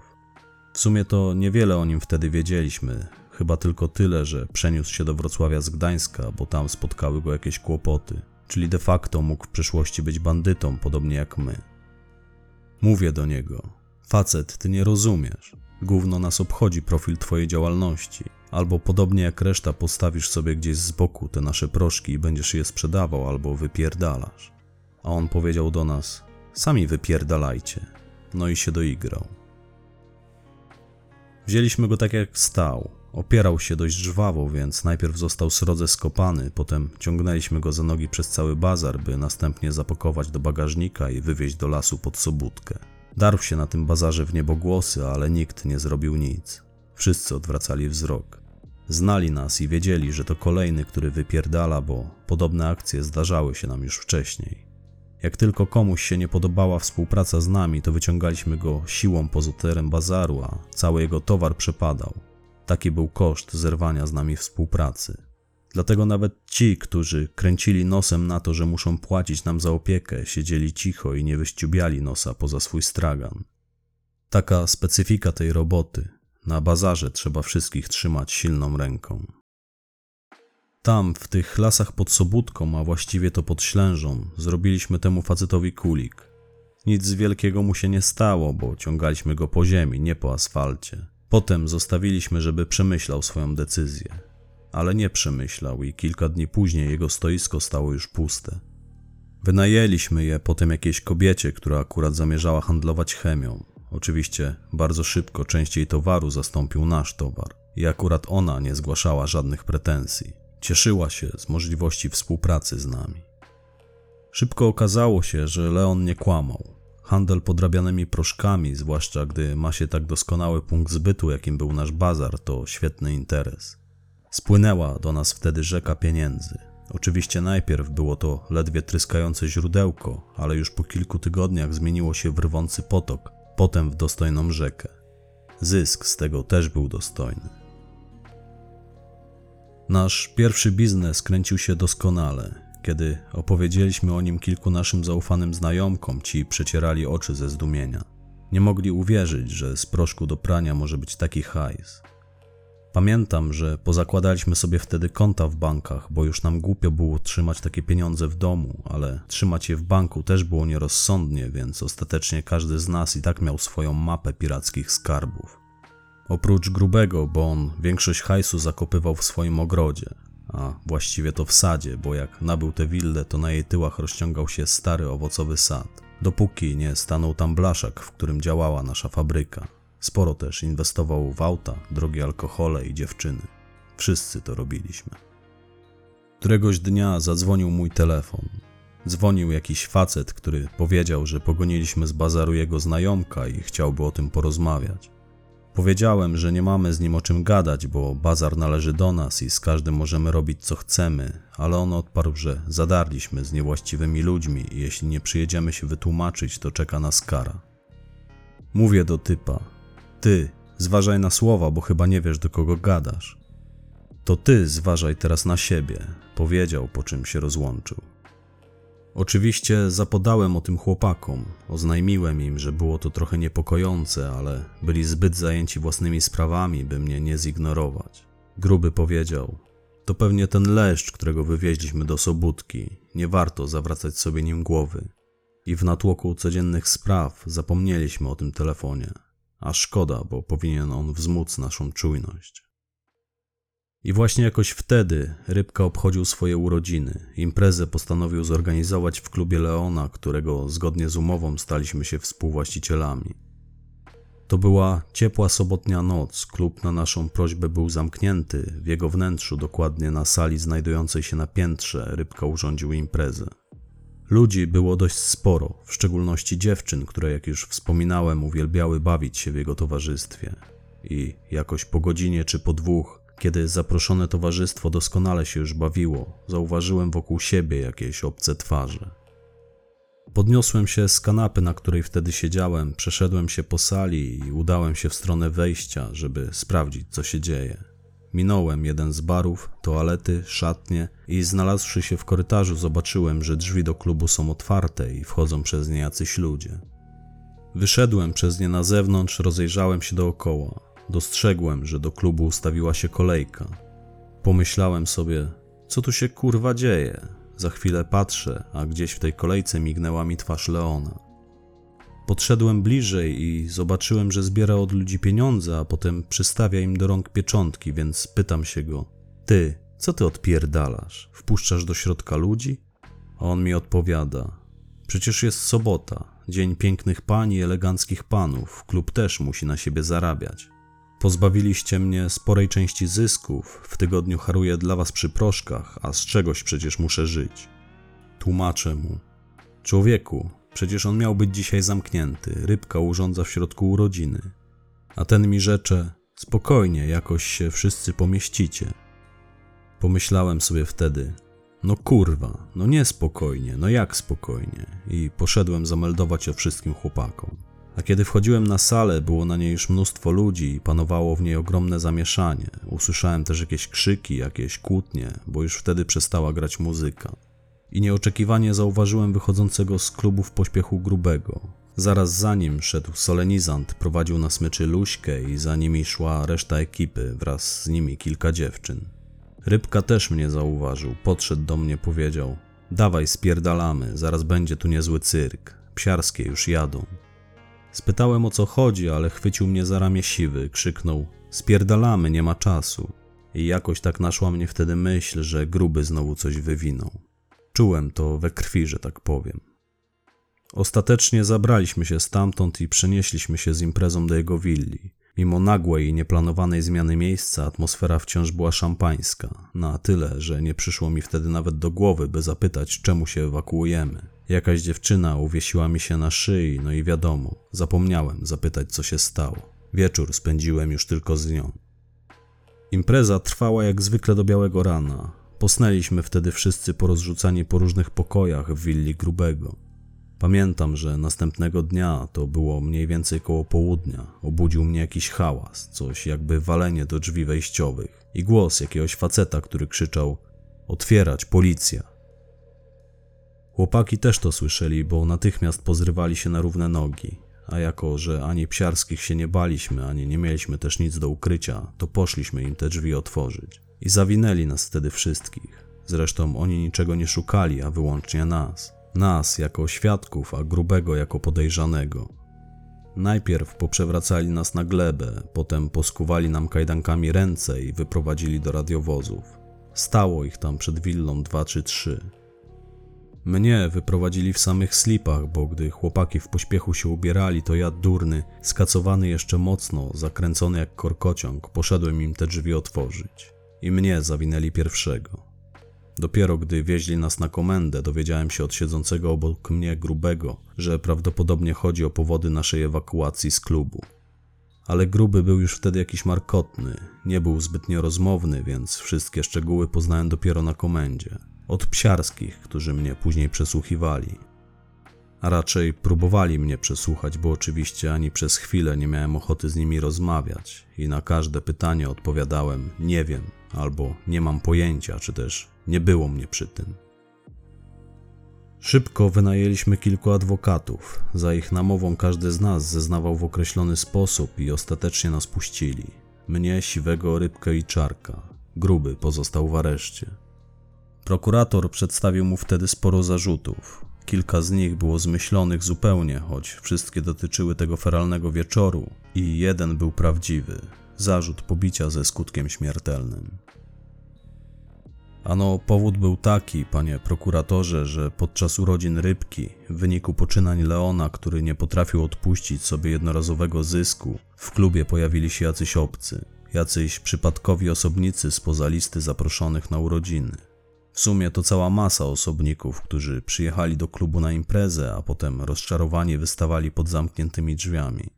W sumie to niewiele o nim wtedy wiedzieliśmy, chyba tylko tyle, że przeniósł się do Wrocławia z Gdańska, bo tam spotkały go jakieś kłopoty, czyli de facto mógł w przyszłości być bandytą, podobnie jak my. Mówię do niego: Facet, ty nie rozumiesz. Gówno nas obchodzi profil twojej działalności. Albo podobnie jak reszta postawisz sobie gdzieś z boku te nasze proszki i będziesz je sprzedawał, albo wypierdalasz. A on powiedział do nas, sami wypierdalajcie. No i się doigrał. Wzięliśmy go tak jak stał. Opierał się dość żwawo, więc najpierw został srodze skopany, potem ciągnęliśmy go za nogi przez cały bazar, by następnie zapakować do bagażnika i wywieźć do lasu pod Sobótkę. Darł się na tym bazarze w niebogłosy, ale nikt nie zrobił nic. Wszyscy odwracali wzrok. Znali nas i wiedzieli, że to kolejny, który wypierdala, bo podobne akcje zdarzały się nam już wcześniej. Jak tylko komuś się nie podobała współpraca z nami, to wyciągaliśmy go siłą poza teren bazaru, a cały jego towar przepadał. Taki był koszt zerwania z nami współpracy. Dlatego nawet ci, którzy kręcili nosem na to, że muszą płacić nam za opiekę, siedzieli cicho i nie wyściubiali nosa poza swój stragan. Taka specyfika tej roboty. Na bazarze trzeba wszystkich trzymać silną ręką. Tam, w tych lasach pod Sobótką, a właściwie to pod Ślężą, zrobiliśmy temu facetowi kulik. Nic wielkiego mu się nie stało, bo ciągaliśmy go po ziemi, nie po asfalcie. Potem zostawiliśmy, żeby przemyślał swoją decyzję. Ale nie przemyślał i kilka dni później jego stoisko stało już puste. Wynajęliśmy je potem jakiejś kobiecie, która akurat zamierzała handlować chemią. Oczywiście bardzo szybko częściej towaru zastąpił nasz towar i akurat ona nie zgłaszała żadnych pretensji. Cieszyła się z możliwości współpracy z nami. Szybko okazało się, że Leon nie kłamał. Handel podrabianymi proszkami, zwłaszcza gdy ma się tak doskonały punkt zbytu, jakim był nasz bazar, to świetny interes. Spłynęła do nas wtedy rzeka pieniędzy. Oczywiście najpierw było to ledwie tryskające źródełko, ale już po kilku tygodniach zmieniło się w rwący potok, potem w dostojną rzekę. Zysk z tego też był dostojny. Nasz pierwszy biznes kręcił się doskonale. Kiedy opowiedzieliśmy o nim kilku naszym zaufanym znajomkom, ci przecierali oczy ze zdumienia. Nie mogli uwierzyć, że z proszku do prania może być taki hajs. Pamiętam, że pozakładaliśmy sobie wtedy konta w bankach, bo już nam głupio było trzymać takie pieniądze w domu, ale trzymać je w banku też było nierozsądnie, więc ostatecznie każdy z nas i tak miał swoją mapę pirackich skarbów. Oprócz grubego, bo on większość hajsu zakopywał w swoim ogrodzie, a właściwie to w sadzie, bo jak nabył tę willę, to na jej tyłach rozciągał się stary owocowy sad, dopóki nie stanął tam blaszak, w którym działała nasza fabryka. Sporo też inwestował w auta, drogie alkohole i dziewczyny. Wszyscy to robiliśmy. Któregoś dnia zadzwonił mój telefon. Dzwonił jakiś facet, który powiedział, że pogoniliśmy z bazaru jego znajomka i chciałby o tym porozmawiać. Powiedziałem, że nie mamy z nim o czym gadać, bo bazar należy do nas i z każdym możemy robić co chcemy, ale on odparł, że zadarliśmy z niewłaściwymi ludźmi i jeśli nie przyjedziemy się wytłumaczyć, to czeka nas kara. Mówię do typa: Ty, zważaj na słowa, bo chyba nie wiesz, do kogo gadasz. To ty zważaj teraz na siebie, powiedział, po czym się rozłączył. Oczywiście zapodałem o tym chłopakom, oznajmiłem im, że było to trochę niepokojące, ale byli zbyt zajęci własnymi sprawami, by mnie nie zignorować. Gruby powiedział: To pewnie ten leszcz, którego wywieźliśmy do Sobótki, nie warto zawracać sobie nim głowy. I w natłoku codziennych spraw zapomnieliśmy o tym telefonie. A szkoda, bo powinien on wzmóc naszą czujność. I właśnie jakoś wtedy Rybka obchodził swoje urodziny. Imprezę postanowił zorganizować w klubie Leona, którego zgodnie z umową staliśmy się współwłaścicielami. To była ciepła sobotnia noc. Klub na naszą prośbę był zamknięty. W jego wnętrzu, dokładnie na sali znajdującej się na piętrze, Rybka urządził imprezę. Ludzi było dość sporo, w szczególności dziewczyn, które, jak już wspominałem, uwielbiały bawić się w jego towarzystwie. I jakoś po godzinie czy po dwóch kiedy zaproszone towarzystwo doskonale się już bawiło, zauważyłem wokół siebie jakieś obce twarze. Podniosłem się z kanapy, na której wtedy siedziałem, przeszedłem się po sali i udałem się w stronę wejścia, żeby sprawdzić, co się dzieje. Minąłem jeden z barów, toalety, szatnie i znalazłszy się w korytarzu, zobaczyłem, że drzwi do klubu są otwarte i wchodzą przez nie jacyś ludzie. Wyszedłem przez nie na zewnątrz, rozejrzałem się dookoła. Dostrzegłem, że do klubu ustawiła się kolejka. Pomyślałem sobie, co tu się kurwa dzieje? Za chwilę patrzę, a gdzieś w tej kolejce mignęła mi twarz Leona. Podszedłem bliżej i zobaczyłem, że zbiera od ludzi pieniądze, a potem przystawia im do rąk pieczątki, więc pytam się go: Ty, co ty odpierdalasz? Wpuszczasz do środka ludzi? A on mi odpowiada: Przecież jest sobota, dzień pięknych pań i eleganckich panów, klub też musi na siebie zarabiać. Pozbawiliście mnie sporej części zysków, w tygodniu haruję dla was przy proszkach, a z czegoś przecież muszę żyć. Tłumaczę mu. Człowieku, przecież on miał być dzisiaj zamknięty, rybka urządza w środku urodziny. A ten mi rzecze, spokojnie, jakoś się wszyscy pomieścicie. Pomyślałem sobie wtedy, no kurwa, no nie spokojnie, no jak spokojnie. I poszedłem zameldować o wszystkim chłopakom. A kiedy wchodziłem na salę, było na niej już mnóstwo ludzi i panowało w niej ogromne zamieszanie. Usłyszałem też jakieś krzyki, jakieś kłótnie, bo już wtedy przestała grać muzyka. I nieoczekiwanie zauważyłem wychodzącego z klubu w pośpiechu grubego. Zaraz za nim szedł solenizant, prowadził na smyczy Luśkę i za nimi szła reszta ekipy, wraz z nimi kilka dziewczyn. Rybka też mnie zauważył, podszedł do mnie, powiedział: Dawaj, spierdalamy, zaraz będzie tu niezły cyrk. Psiarskie już jadą. Spytałem o co chodzi, ale chwycił mnie za ramię siwy, krzyknął: Spierdalamy, nie ma czasu. I jakoś tak naszła mnie wtedy myśl, że gruby znowu coś wywinął. Czułem to we krwi, że tak powiem. Ostatecznie zabraliśmy się stamtąd i przenieśliśmy się z imprezą do jego willi. Mimo nagłej i nieplanowanej zmiany miejsca, atmosfera wciąż była szampańska, na tyle, że nie przyszło mi wtedy nawet do głowy, by zapytać, czemu się ewakuujemy. Jakaś dziewczyna uwiesiła mi się na szyi, no i wiadomo, zapomniałem zapytać, co się stało. Wieczór spędziłem już tylko z nią. Impreza trwała jak zwykle do białego rana. Posnęliśmy wtedy wszyscy porozrzucani po różnych pokojach w willi grubego. Pamiętam, że następnego dnia, to było mniej więcej koło południa, obudził mnie jakiś hałas, coś jakby walenie do drzwi wejściowych i głos jakiegoś faceta, który krzyczał: Otwierać, policja! Chłopaki też to słyszeli, bo natychmiast pozrywali się na równe nogi, a jako, że ani psiarskich się nie baliśmy, ani nie mieliśmy też nic do ukrycia, to poszliśmy im te drzwi otworzyć. I zawinęli nas wtedy wszystkich. Zresztą oni niczego nie szukali, a wyłącznie nas. Nas jako świadków, a grubego jako podejrzanego. Najpierw poprzewracali nas na glebę, potem poskuwali nam kajdankami ręce i wyprowadzili do radiowozów. Stało ich tam przed willą dwa czy trzy. Mnie wyprowadzili w samych slipach, bo gdy chłopaki w pośpiechu się ubierali, to ja durny, skacowany jeszcze mocno, zakręcony jak korkociąg, poszedłem im te drzwi otworzyć. I mnie zawinęli pierwszego. Dopiero gdy wieźli nas na komendę, dowiedziałem się od siedzącego obok mnie grubego, że prawdopodobnie chodzi o powody naszej ewakuacji z klubu. Ale gruby był już wtedy jakiś markotny, nie był zbytnio rozmowny, więc wszystkie szczegóły poznałem dopiero na komendzie. Od psiarskich, którzy mnie później przesłuchiwali. A raczej próbowali mnie przesłuchać, bo oczywiście ani przez chwilę nie miałem ochoty z nimi rozmawiać i na każde pytanie odpowiadałem nie wiem albo nie mam pojęcia, czy też nie było mnie przy tym. Szybko wynajęliśmy kilku adwokatów. Za ich namową każdy z nas zeznawał w określony sposób i ostatecznie nas puścili. Mnie, siwego, rybkę i czarka. Gruby pozostał w areszcie. Prokurator przedstawił mu wtedy sporo zarzutów. Kilka z nich było zmyślonych zupełnie, choć wszystkie dotyczyły tego feralnego wieczoru, i jeden był prawdziwy zarzut pobicia ze skutkiem śmiertelnym. Ano, powód był taki, panie prokuratorze, że podczas urodzin rybki, w wyniku poczynań Leona, który nie potrafił odpuścić sobie jednorazowego zysku, w klubie pojawili się jacyś obcy, jacyś przypadkowi osobnicy spoza listy zaproszonych na urodziny. W sumie to cała masa osobników, którzy przyjechali do klubu na imprezę, a potem rozczarowani wystawali pod zamkniętymi drzwiami.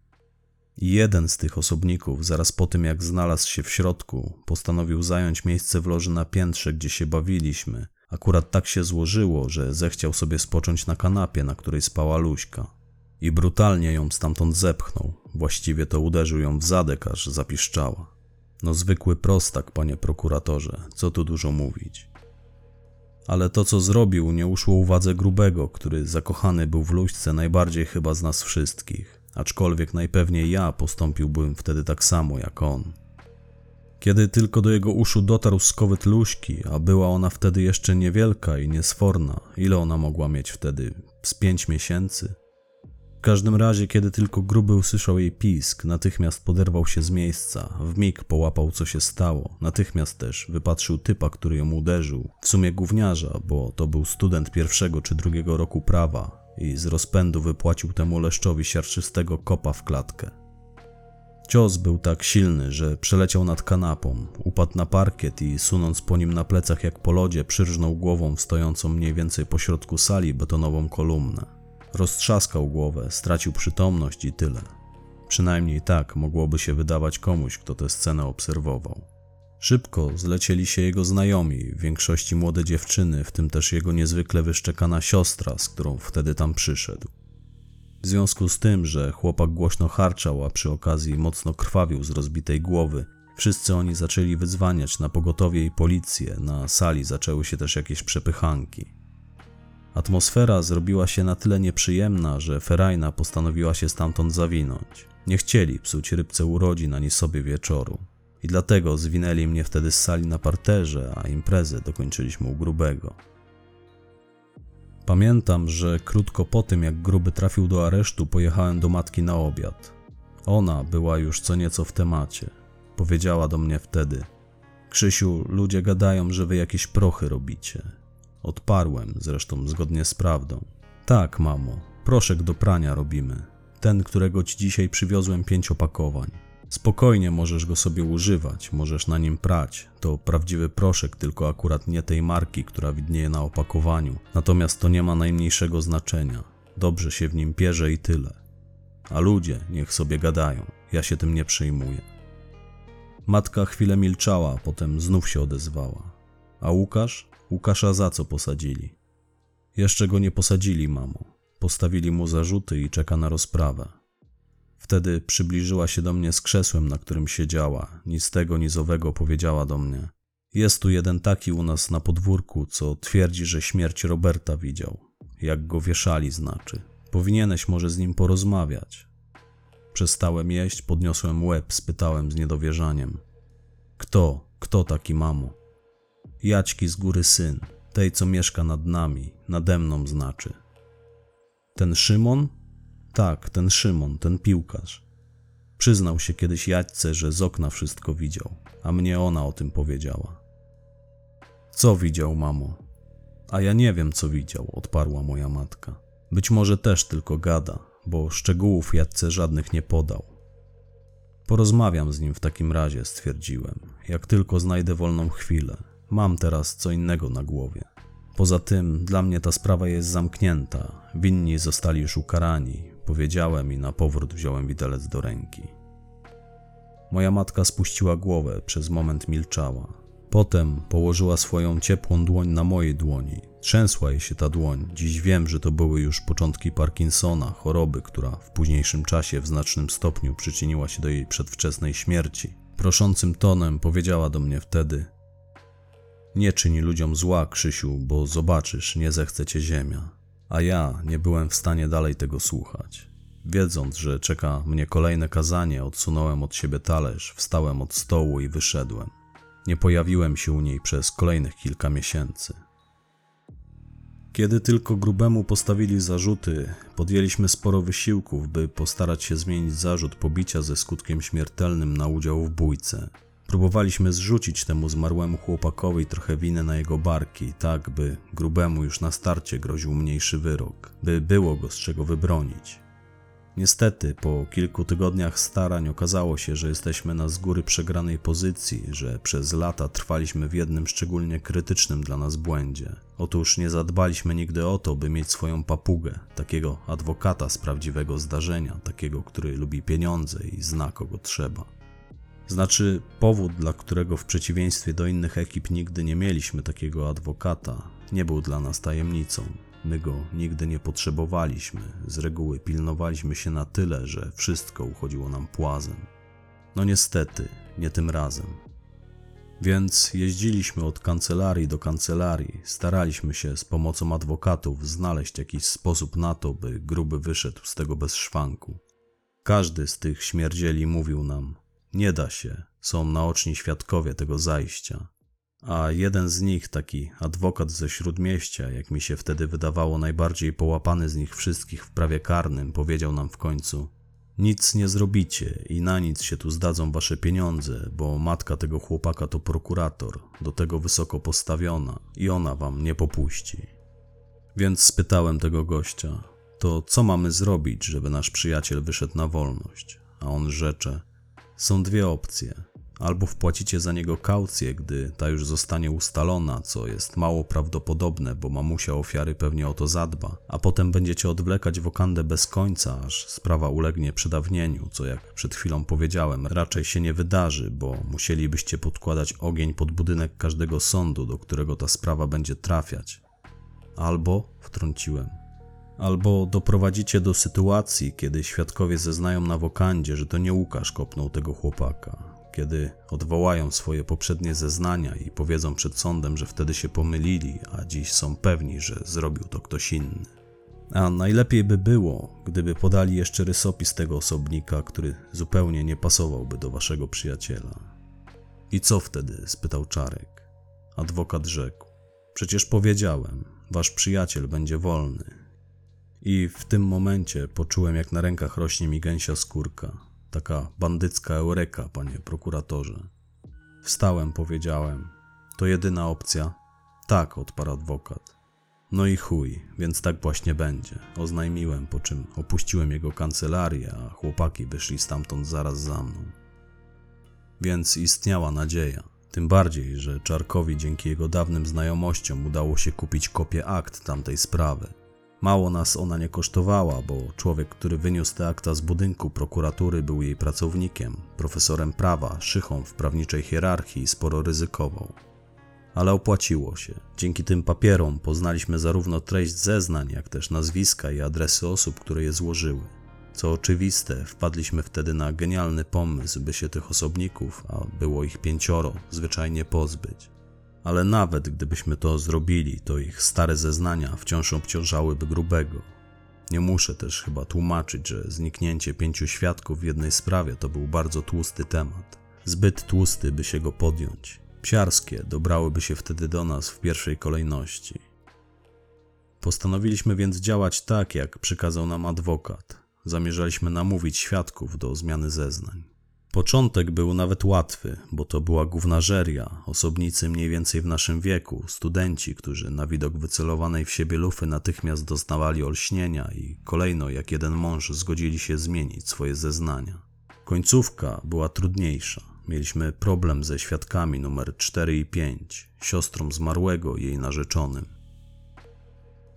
Jeden z tych osobników, zaraz po tym jak znalazł się w środku, postanowił zająć miejsce w loży na piętrze, gdzie się bawiliśmy. Akurat tak się złożyło, że zechciał sobie spocząć na kanapie, na której spała Luśka. I brutalnie ją stamtąd zepchnął. Właściwie to uderzył ją w zadek, aż zapiszczała. No zwykły prostak, panie prokuratorze, co tu dużo mówić. Ale to, co zrobił, nie uszło uwadze grubego, który zakochany był w Luśce najbardziej chyba z nas wszystkich aczkolwiek najpewniej ja postąpiłbym wtedy tak samo jak on. Kiedy tylko do jego uszu dotarł skowyt luśki, a była ona wtedy jeszcze niewielka i niesforna, ile ona mogła mieć wtedy? Z pięć miesięcy? Każdym razie, kiedy tylko gruby usłyszał jej pisk, natychmiast poderwał się z miejsca, w mig połapał co się stało, natychmiast też wypatrzył typa, który ją uderzył, w sumie gówniarza, bo to był student pierwszego czy drugiego roku prawa i z rozpędu wypłacił temu leszczowi siarczystego kopa w klatkę. Cios był tak silny, że przeleciał nad kanapą, upadł na parkiet i sunąc po nim na plecach jak po lodzie, przyrżnął głową w stojącą mniej więcej pośrodku sali betonową kolumnę. Roztrzaskał głowę, stracił przytomność i tyle. Przynajmniej tak mogłoby się wydawać komuś, kto tę scenę obserwował. Szybko zlecieli się jego znajomi, w większości młode dziewczyny, w tym też jego niezwykle wyszczekana siostra, z którą wtedy tam przyszedł. W związku z tym, że chłopak głośno harczał, a przy okazji mocno krwawił z rozbitej głowy, wszyscy oni zaczęli wyzwaniać na pogotowie i policję, na sali zaczęły się też jakieś przepychanki. Atmosfera zrobiła się na tyle nieprzyjemna, że Ferajna postanowiła się stamtąd zawinąć. Nie chcieli psuć rybce urodzin ani sobie wieczoru. I dlatego zwinęli mnie wtedy z sali na parterze, a imprezę dokończyliśmy u grubego. Pamiętam, że krótko po tym, jak gruby trafił do aresztu, pojechałem do matki na obiad. Ona była już co nieco w temacie. Powiedziała do mnie wtedy: Krzysiu, ludzie gadają, że wy jakieś prochy robicie. Odparłem, zresztą zgodnie z prawdą. Tak, mamo, proszek do prania robimy. Ten, którego ci dzisiaj przywiozłem pięć opakowań. Spokojnie możesz go sobie używać, możesz na nim prać. To prawdziwy proszek, tylko akurat nie tej marki, która widnieje na opakowaniu. Natomiast to nie ma najmniejszego znaczenia. Dobrze się w nim pierze i tyle. A ludzie niech sobie gadają. Ja się tym nie przejmuję. Matka chwilę milczała, potem znów się odezwała. A Łukasz? Łukasza za co posadzili? Jeszcze go nie posadzili, mamo. Postawili mu zarzuty i czeka na rozprawę. Wtedy przybliżyła się do mnie z krzesłem, na którym siedziała. Nic tego, nic owego powiedziała do mnie. Jest tu jeden taki u nas na podwórku, co twierdzi, że śmierć Roberta widział. Jak go wieszali, znaczy. Powinieneś może z nim porozmawiać. Przestałem jeść, podniosłem łeb, spytałem z niedowierzaniem. Kto? Kto taki mamo? Jaćki z góry syn, tej co mieszka nad nami, nade mną znaczy. Ten Szymon? Tak, ten Szymon, ten piłkarz. Przyznał się kiedyś Jaćce, że z okna wszystko widział, a mnie ona o tym powiedziała. Co widział, mamo? A ja nie wiem, co widział, odparła moja matka. Być może też tylko gada, bo szczegółów Jadce żadnych nie podał. Porozmawiam z nim w takim razie, stwierdziłem, jak tylko znajdę wolną chwilę. Mam teraz co innego na głowie. Poza tym, dla mnie ta sprawa jest zamknięta. Winni zostali już ukarani. Powiedziałem i na powrót wziąłem widelec do ręki. Moja matka spuściła głowę, przez moment milczała. Potem położyła swoją ciepłą dłoń na mojej dłoni. Trzęsła jej się ta dłoń. Dziś wiem, że to były już początki Parkinsona, choroby, która w późniejszym czasie w znacznym stopniu przyczyniła się do jej przedwczesnej śmierci. Proszącym tonem powiedziała do mnie wtedy: Nie czyń ludziom zła, Krzysiu, bo zobaczysz, nie zechce cię ziemia. A ja nie byłem w stanie dalej tego słuchać. Wiedząc, że czeka mnie kolejne kazanie, odsunąłem od siebie talerz, wstałem od stołu i wyszedłem. Nie pojawiłem się u niej przez kolejnych kilka miesięcy. Kiedy tylko grubemu postawili zarzuty, podjęliśmy sporo wysiłków, by postarać się zmienić zarzut pobicia ze skutkiem śmiertelnym na udział w bójce. Próbowaliśmy zrzucić temu zmarłemu chłopakowi trochę winy na jego barki, tak by grubemu już na starcie groził mniejszy wyrok, by było go z czego wybronić. Niestety, po kilku tygodniach starań okazało się, że jesteśmy na z góry przegranej pozycji, że przez lata trwaliśmy w jednym szczególnie krytycznym dla nas błędzie. Otóż nie zadbaliśmy nigdy o to, by mieć swoją papugę, takiego adwokata z prawdziwego zdarzenia, takiego, który lubi pieniądze i zna kogo trzeba. Znaczy, powód, dla którego w przeciwieństwie do innych ekip nigdy nie mieliśmy takiego adwokata, nie był dla nas tajemnicą. My go nigdy nie potrzebowaliśmy, z reguły pilnowaliśmy się na tyle, że wszystko uchodziło nam płazem. No niestety, nie tym razem. Więc jeździliśmy od kancelarii do kancelarii, staraliśmy się z pomocą adwokatów znaleźć jakiś sposób na to, by gruby wyszedł z tego bez szwanku. Każdy z tych śmierdzieli mówił nam: Nie da się, są naoczni świadkowie tego zajścia. A jeden z nich, taki adwokat ze śródmieścia, jak mi się wtedy wydawało najbardziej połapany z nich wszystkich w prawie karnym, powiedział nam w końcu: Nic nie zrobicie i na nic się tu zdadzą wasze pieniądze, bo matka tego chłopaka to prokurator, do tego wysoko postawiona i ona wam nie popuści. Więc spytałem tego gościa: To co mamy zrobić, żeby nasz przyjaciel wyszedł na wolność? A on rzecze: Są dwie opcje. Albo wpłacicie za niego kaucję, gdy ta już zostanie ustalona, co jest mało prawdopodobne, bo mamusia ofiary pewnie o to zadba, a potem będziecie odwlekać wokandę bez końca, aż sprawa ulegnie przedawnieniu, co jak przed chwilą powiedziałem, raczej się nie wydarzy, bo musielibyście podkładać ogień pod budynek każdego sądu, do którego ta sprawa będzie trafiać. Albo, wtrąciłem, albo doprowadzicie do sytuacji, kiedy świadkowie zeznają na wokandzie, że to nie Łukasz kopnął tego chłopaka, kiedy odwołają swoje poprzednie zeznania i powiedzą przed sądem, że wtedy się pomylili, a dziś są pewni, że zrobił to ktoś inny. A najlepiej by było, gdyby podali jeszcze rysopis tego osobnika, który zupełnie nie pasowałby do waszego przyjaciela. I co wtedy? spytał Czarek. Adwokat rzekł: Przecież powiedziałem, wasz przyjaciel będzie wolny. I w tym momencie poczułem, jak na rękach rośnie mi gęsia skórka. Taka bandycka eureka, panie prokuratorze. Wstałem, powiedziałem. To jedyna opcja? Tak, odparł adwokat. No i chuj, więc tak właśnie będzie. Oznajmiłem, po czym opuściłem jego kancelarię, a chłopaki wyszli stamtąd zaraz za mną. Więc istniała nadzieja. Tym bardziej, że Czarkowi dzięki jego dawnym znajomościom udało się kupić kopię akt tamtej sprawy. Mało nas ona nie kosztowała, bo człowiek, który wyniósł te akta z budynku prokuratury, był jej pracownikiem, profesorem prawa, szychą w prawniczej hierarchii i sporo ryzykował. Ale opłaciło się. Dzięki tym papierom poznaliśmy zarówno treść zeznań, jak też nazwiska i adresy osób, które je złożyły. Co oczywiste, wpadliśmy wtedy na genialny pomysł, by się tych osobników, a było ich pięcioro, zwyczajnie pozbyć ale nawet gdybyśmy to zrobili, to ich stare zeznania wciąż obciążałyby grubego. Nie muszę też chyba tłumaczyć, że zniknięcie pięciu świadków w jednej sprawie to był bardzo tłusty temat. Zbyt tłusty, by się go podjąć. Psiarskie dobrałyby się wtedy do nas w pierwszej kolejności. Postanowiliśmy więc działać tak, jak przykazał nam adwokat. Zamierzaliśmy namówić świadków do zmiany zeznań. Początek był nawet łatwy, bo to była gównażeria, osobnicy mniej więcej w naszym wieku, studenci, którzy na widok wycelowanej w siebie lufy natychmiast doznawali olśnienia i kolejno jak jeden mąż zgodzili się zmienić swoje zeznania. Końcówka była trudniejsza. Mieliśmy problem ze świadkami numer 4 i 5, siostrą zmarłego jej narzeczonym.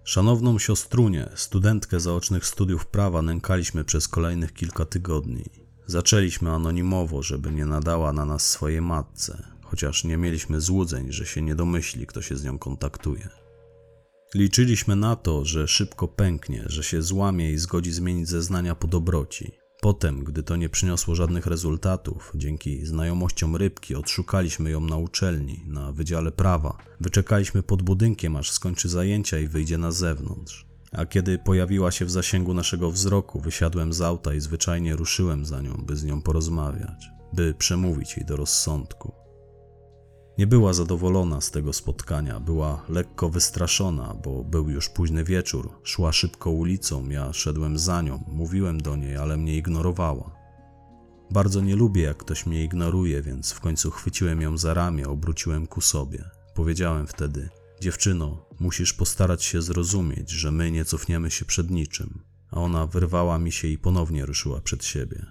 Szanowną siostrunię, studentkę zaocznych studiów prawa, nękaliśmy przez kolejnych kilka tygodni. Zaczęliśmy anonimowo, żeby nie nadała na nas swojej matce, chociaż nie mieliśmy złudzeń, że się nie domyśli, kto się z nią kontaktuje. Liczyliśmy na to, że szybko pęknie, że się złamie i zgodzi zmienić zeznania po dobroci. Potem, gdy to nie przyniosło żadnych rezultatów, dzięki znajomościom rybki odszukaliśmy ją na uczelni, na Wydziale Prawa. Wyczekaliśmy pod budynkiem, aż skończy zajęcia i wyjdzie na zewnątrz. A kiedy pojawiła się w zasięgu naszego wzroku, wysiadłem z auta i zwyczajnie ruszyłem za nią, by z nią porozmawiać, by przemówić jej do rozsądku. Nie była zadowolona z tego spotkania, była lekko wystraszona, bo był już późny wieczór. Szła szybko ulicą, ja szedłem za nią, mówiłem do niej, ale mnie ignorowała. Bardzo nie lubię, jak ktoś mnie ignoruje, więc w końcu chwyciłem ją za ramię, obróciłem ku sobie. Powiedziałem wtedy: Dziewczyno, musisz postarać się zrozumieć, że my nie cofniemy się przed niczym. A ona wyrwała mi się i ponownie ruszyła przed siebie.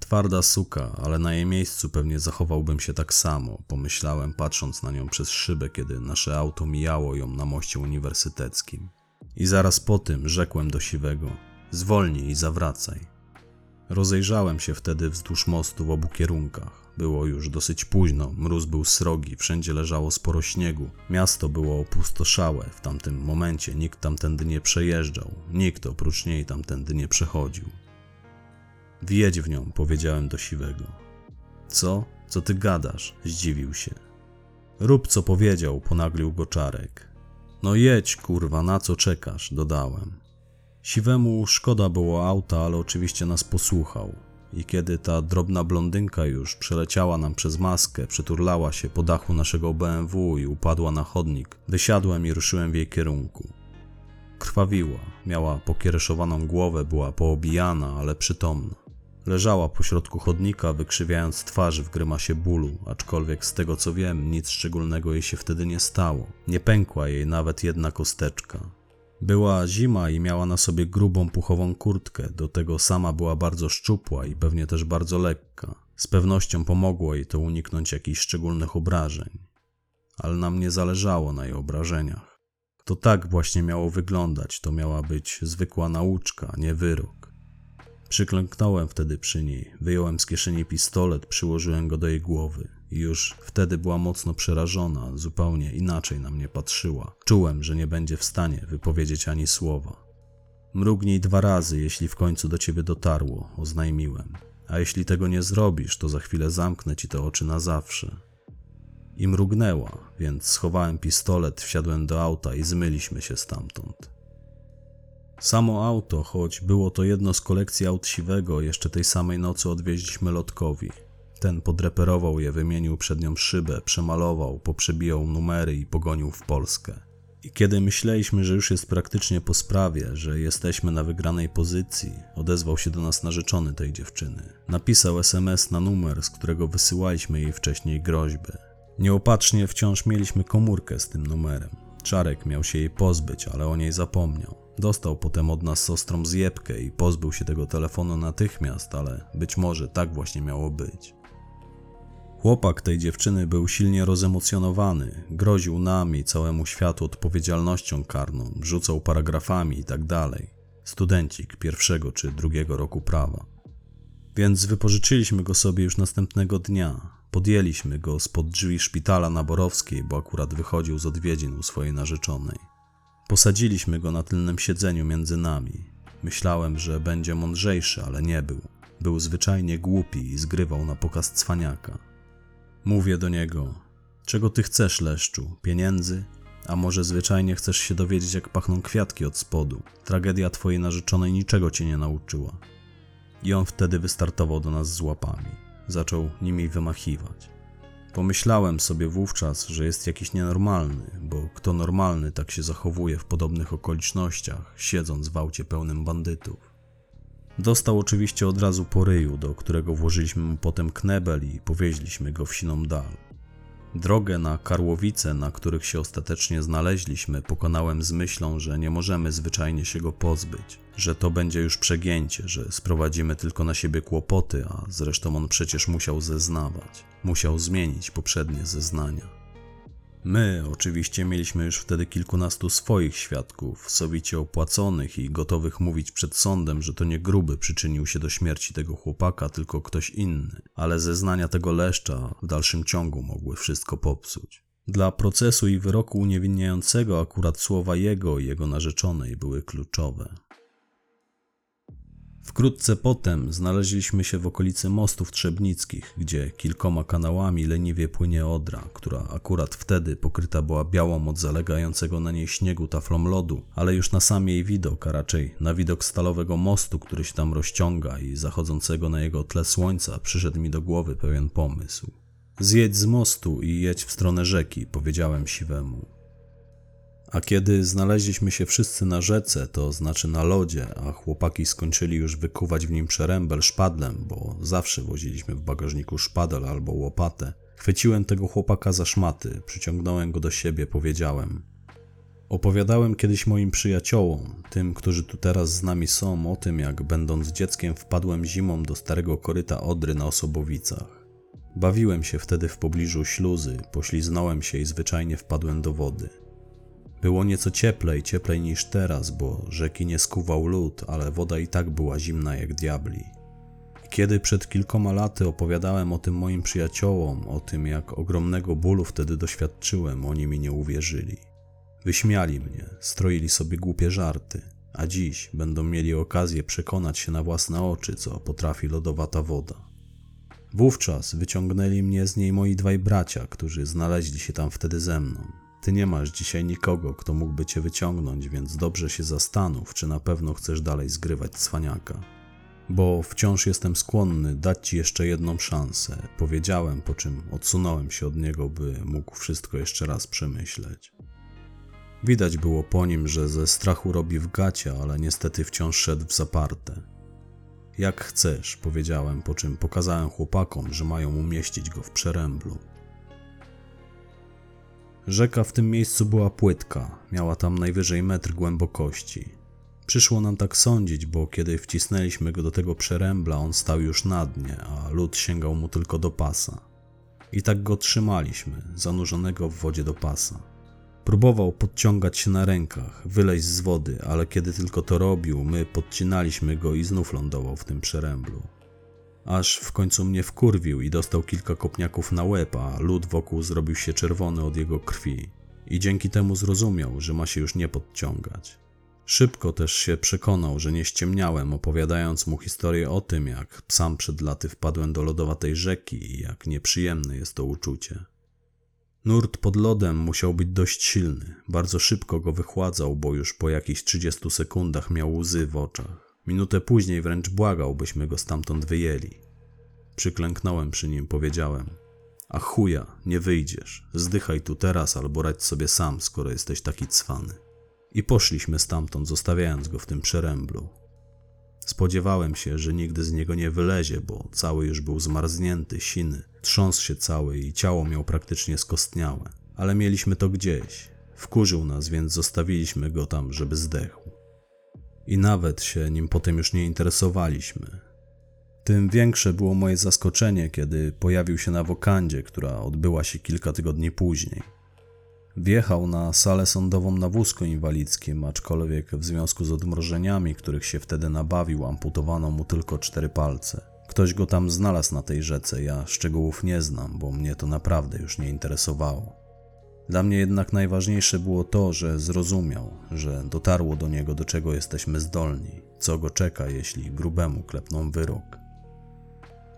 Twarda suka, ale na jej miejscu pewnie zachowałbym się tak samo, pomyślałem, patrząc na nią przez szybę, kiedy nasze auto mijało ją na moście uniwersyteckim. I zaraz po tym rzekłem do siwego: Zwolnij i zawracaj. Rozejrzałem się wtedy wzdłuż mostu w obu kierunkach. Było już dosyć późno, mróz był srogi, wszędzie leżało sporo śniegu. Miasto było opustoszałe, w tamtym momencie nikt tamtędy nie przejeżdżał, nikt oprócz niej tamtędy nie przechodził. Wjedź w nią, powiedziałem do siwego. Co? Co ty gadasz? Zdziwił się. Rób co powiedział, ponaglił go czarek. No jedź, kurwa, na co czekasz? dodałem. Siwemu szkoda było auta, ale oczywiście nas posłuchał. I kiedy ta drobna blondynka już przeleciała nam przez maskę, przyturlała się po dachu naszego BMW i upadła na chodnik, wysiadłem i ruszyłem w jej kierunku. Krwawiła, miała pokiereszowaną głowę, była poobijana, ale przytomna. Leżała pośrodku chodnika, wykrzywiając twarz w grymasie bólu, aczkolwiek z tego co wiem, nic szczególnego jej się wtedy nie stało. Nie pękła jej nawet jedna kosteczka. Była zima i miała na sobie grubą puchową kurtkę, do tego sama była bardzo szczupła i pewnie też bardzo lekka. Z pewnością pomogło jej to uniknąć jakichś szczególnych obrażeń. Ale nam nie zależało na jej obrażeniach. To tak właśnie miało wyglądać, to miała być zwykła nauczka, nie wyrok. Przyklęknąłem wtedy przy niej, wyjąłem z kieszeni pistolet, przyłożyłem go do jej głowy. Już wtedy była mocno przerażona, zupełnie inaczej na mnie patrzyła. Czułem, że nie będzie w stanie wypowiedzieć ani słowa. Mrugnij dwa razy, jeśli w końcu do ciebie dotarło, oznajmiłem. A jeśli tego nie zrobisz, to za chwilę zamknę ci te oczy na zawsze. I mrugnęła, więc schowałem pistolet, wsiadłem do auta i zmyliśmy się stamtąd. Samo auto, choć było to jedno z kolekcji aut siwego, jeszcze tej samej nocy odwieźliśmy lotkowi. Ten podreperował je, wymienił przednią szybę, przemalował, poprzebijał numery i pogonił w Polskę. I kiedy myśleliśmy, że już jest praktycznie po sprawie, że jesteśmy na wygranej pozycji, odezwał się do nas narzeczony tej dziewczyny. Napisał SMS na numer, z którego wysyłaliśmy jej wcześniej groźby. Nieopatrznie wciąż mieliśmy komórkę z tym numerem. Czarek miał się jej pozbyć, ale o niej zapomniał. Dostał potem od nas ostrą zjebkę i pozbył się tego telefonu natychmiast, ale być może tak właśnie miało być. Chłopak tej dziewczyny był silnie rozemocjonowany, groził nam i całemu światu odpowiedzialnością karną, rzucał paragrafami i tak. Studencik pierwszego czy drugiego roku prawa. Więc wypożyczyliśmy go sobie już następnego dnia. Podjęliśmy go spod drzwi szpitala na Borowskiej, bo akurat wychodził z odwiedzin u swojej narzeczonej. Posadziliśmy go na tylnym siedzeniu między nami. Myślałem, że będzie mądrzejszy, ale nie był. Był zwyczajnie głupi i zgrywał na pokaz cwaniaka. Mówię do niego: Czego ty chcesz, leszczu? Pieniędzy? A może zwyczajnie chcesz się dowiedzieć, jak pachną kwiatki od spodu? Tragedia twojej narzeczonej niczego cię nie nauczyła. I on wtedy wystartował do nas z łapami. Zaczął nimi wymachiwać. Pomyślałem sobie wówczas, że jest jakiś nienormalny, bo kto normalny tak się zachowuje w podobnych okolicznościach, siedząc w aucie pełnym bandytów. Dostał oczywiście od razu po ryju, do którego włożyliśmy mu potem knebel i powieźliśmy go w siną dal. Drogę na Karłowice, na których się ostatecznie znaleźliśmy, pokonałem z myślą, że nie możemy zwyczajnie się go pozbyć, że to będzie już przegięcie, że sprowadzimy tylko na siebie kłopoty, a zresztą on przecież musiał zeznawać, musiał zmienić poprzednie zeznania. My oczywiście mieliśmy już wtedy kilkunastu swoich świadków, sowicie opłaconych i gotowych mówić przed sądem, że to nie gruby przyczynił się do śmierci tego chłopaka, tylko ktoś inny, ale zeznania tego leszcza w dalszym ciągu mogły wszystko popsuć. Dla procesu i wyroku uniewinniającego akurat słowa jego i jego narzeczonej były kluczowe. Wkrótce potem znaleźliśmy się w okolicy mostów trzebnickich, gdzie kilkoma kanałami leniwie płynie Odra, która akurat wtedy pokryta była białą od zalegającego na niej śniegu taflą lodu, ale już na sam jej widok, a raczej na widok stalowego mostu, który się tam rozciąga i zachodzącego na jego tle słońca, przyszedł mi do głowy pewien pomysł. Zjedź z mostu i jedź w stronę rzeki, powiedziałem siwemu. A kiedy znaleźliśmy się wszyscy na rzece, to znaczy na lodzie, a chłopaki skończyli już wykuwać w nim przerębel szpadlem, bo zawsze woziliśmy w bagażniku szpadel albo łopatę, chwyciłem tego chłopaka za szmaty, przyciągnąłem go do siebie, powiedziałem. Opowiadałem kiedyś moim przyjaciołom, tym, którzy tu teraz z nami są, o tym, jak będąc dzieckiem wpadłem zimą do starego koryta Odry na Osobowicach. Bawiłem się wtedy w pobliżu śluzy, pośliznąłem się i zwyczajnie wpadłem do wody. Było nieco cieplej, cieplej niż teraz, bo rzeki nie skuwał lód, ale woda i tak była zimna jak diabli. Kiedy przed kilkoma laty opowiadałem o tym moim przyjaciołom, o tym jak ogromnego bólu wtedy doświadczyłem, oni mi nie uwierzyli. Wyśmiali mnie, stroili sobie głupie żarty, a dziś będą mieli okazję przekonać się na własne oczy, co potrafi lodowata woda. Wówczas wyciągnęli mnie z niej moi dwaj bracia, którzy znaleźli się tam wtedy ze mną. Ty nie masz dzisiaj nikogo, kto mógłby cię wyciągnąć, więc dobrze się zastanów, czy na pewno chcesz dalej zgrywać cwaniaka. bo wciąż jestem skłonny dać ci jeszcze jedną szansę, powiedziałem, po czym odsunąłem się od niego, by mógł wszystko jeszcze raz przemyśleć. Widać było po nim, że ze strachu robi w gacie, ale niestety wciąż szedł w zaparte. Jak chcesz, powiedziałem, po czym pokazałem chłopakom, że mają umieścić go w przeręblu. Rzeka w tym miejscu była płytka, miała tam najwyżej metr głębokości. Przyszło nam tak sądzić, bo kiedy wcisnęliśmy go do tego przerębla, on stał już na dnie, a lód sięgał mu tylko do pasa. I tak go trzymaliśmy, zanurzonego w wodzie do pasa. Próbował podciągać się na rękach, wyleźć z wody, ale kiedy tylko to robił, my podcinaliśmy go i znów lądował w tym przeręblu. Aż w końcu mnie wkurwił i dostał kilka kopniaków na łeb, a lód wokół zrobił się czerwony od jego krwi. I dzięki temu zrozumiał, że ma się już nie podciągać. Szybko też się przekonał, że nie ściemniałem, opowiadając mu historię o tym, jak sam przed laty wpadłem do lodowatej rzeki i jak nieprzyjemne jest to uczucie. Nurt pod lodem musiał być dość silny. Bardzo szybko go wychładzał, bo już po jakichś 30 sekundach miał łzy w oczach. Minutę później wręcz błagał, byśmy go stamtąd wyjęli. Przyklęknąłem przy nim, powiedziałem: A chuja, nie wyjdziesz. Zdychaj tu teraz albo radź sobie sam, skoro jesteś taki cwany. I poszliśmy stamtąd, zostawiając go w tym przeręblu. Spodziewałem się, że nigdy z niego nie wylezie, bo cały już był zmarznięty, siny, trząsł się cały i ciało miał praktycznie skostniałe. Ale mieliśmy to gdzieś. Wkurzył nas, więc zostawiliśmy go tam, żeby zdechł. I nawet się nim potem już nie interesowaliśmy. Tym większe było moje zaskoczenie, kiedy pojawił się na wokandzie, która odbyła się kilka tygodni później. Wjechał na salę sądową na wózku inwalidzkim, aczkolwiek w związku z odmrożeniami, których się wtedy nabawił, amputowano mu tylko cztery palce. Ktoś go tam znalazł na tej rzece, ja szczegółów nie znam, bo mnie to naprawdę już nie interesowało. Dla mnie jednak najważniejsze było to, że zrozumiał, że dotarło do niego, do czego jesteśmy zdolni, co go czeka, jeśli grubemu klepną wyrok.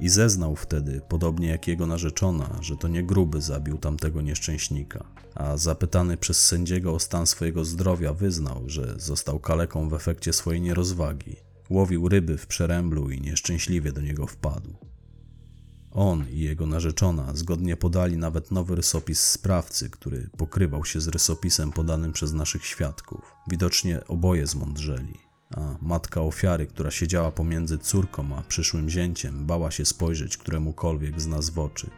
I zeznał wtedy, podobnie jak jego narzeczona, że to nie gruby zabił tamtego nieszczęśnika, a zapytany przez sędziego o stan swojego zdrowia wyznał, że został kaleką w efekcie swojej nierozwagi. Łowił ryby w przeręblu i nieszczęśliwie do niego wpadł. On i jego narzeczona zgodnie podali nawet nowy rysopis sprawcy, który pokrywał się z rysopisem podanym przez naszych świadków. Widocznie oboje zmądrzeli a matka ofiary, która siedziała pomiędzy córką a przyszłym zięciem, bała się spojrzeć któremukolwiek z nas w oczy.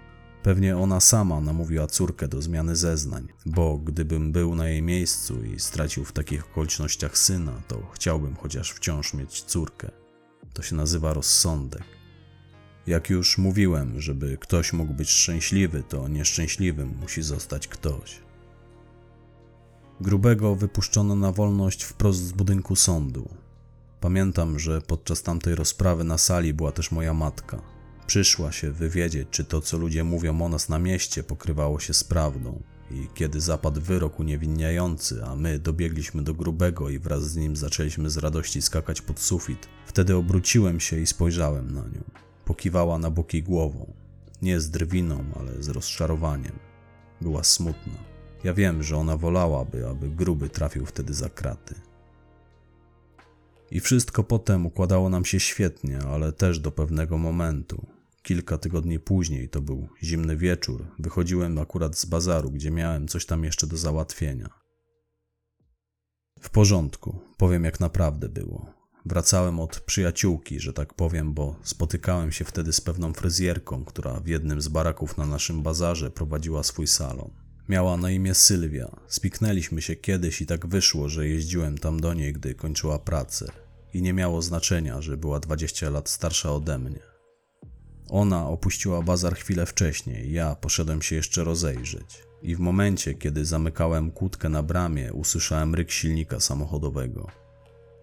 Pewnie ona sama namówiła córkę do zmiany zeznań, bo gdybym był na jej miejscu i stracił w takich okolicznościach syna, to chciałbym chociaż wciąż mieć córkę. To się nazywa rozsądek. Jak już mówiłem, żeby ktoś mógł być szczęśliwy, to nieszczęśliwym musi zostać ktoś. Grubego wypuszczono na wolność wprost z budynku sądu. Pamiętam, że podczas tamtej rozprawy na sali była też moja matka. Przyszła się wywiedzieć, czy to, co ludzie mówią o nas na mieście, pokrywało się z prawdą. I kiedy zapadł wyrok uniewinniający, a my dobiegliśmy do grubego i wraz z nim zaczęliśmy z radości skakać pod sufit, wtedy obróciłem się i spojrzałem na nią. Pokiwała na boki głową. Nie z drwiną, ale z rozczarowaniem. Była smutna. Ja wiem, że ona wolałaby, aby gruby trafił wtedy za kraty. I wszystko potem układało nam się świetnie, ale też do pewnego momentu. Kilka tygodni później, to był zimny wieczór, wychodziłem akurat z bazaru, gdzie miałem coś tam jeszcze do załatwienia. W porządku, powiem jak naprawdę było. Wracałem od przyjaciółki, że tak powiem, bo spotykałem się wtedy z pewną fryzjerką, która w jednym z baraków na naszym bazarze prowadziła swój salon. Miała na imię Sylwia. Spiknęliśmy się kiedyś i tak wyszło, że jeździłem tam do niej, gdy kończyła pracę. I nie miało znaczenia, że była 20 lat starsza ode mnie. Ona opuściła bazar chwilę wcześniej, ja poszedłem się jeszcze rozejrzeć. I w momencie, kiedy zamykałem kłódkę na bramie, usłyszałem ryk silnika samochodowego.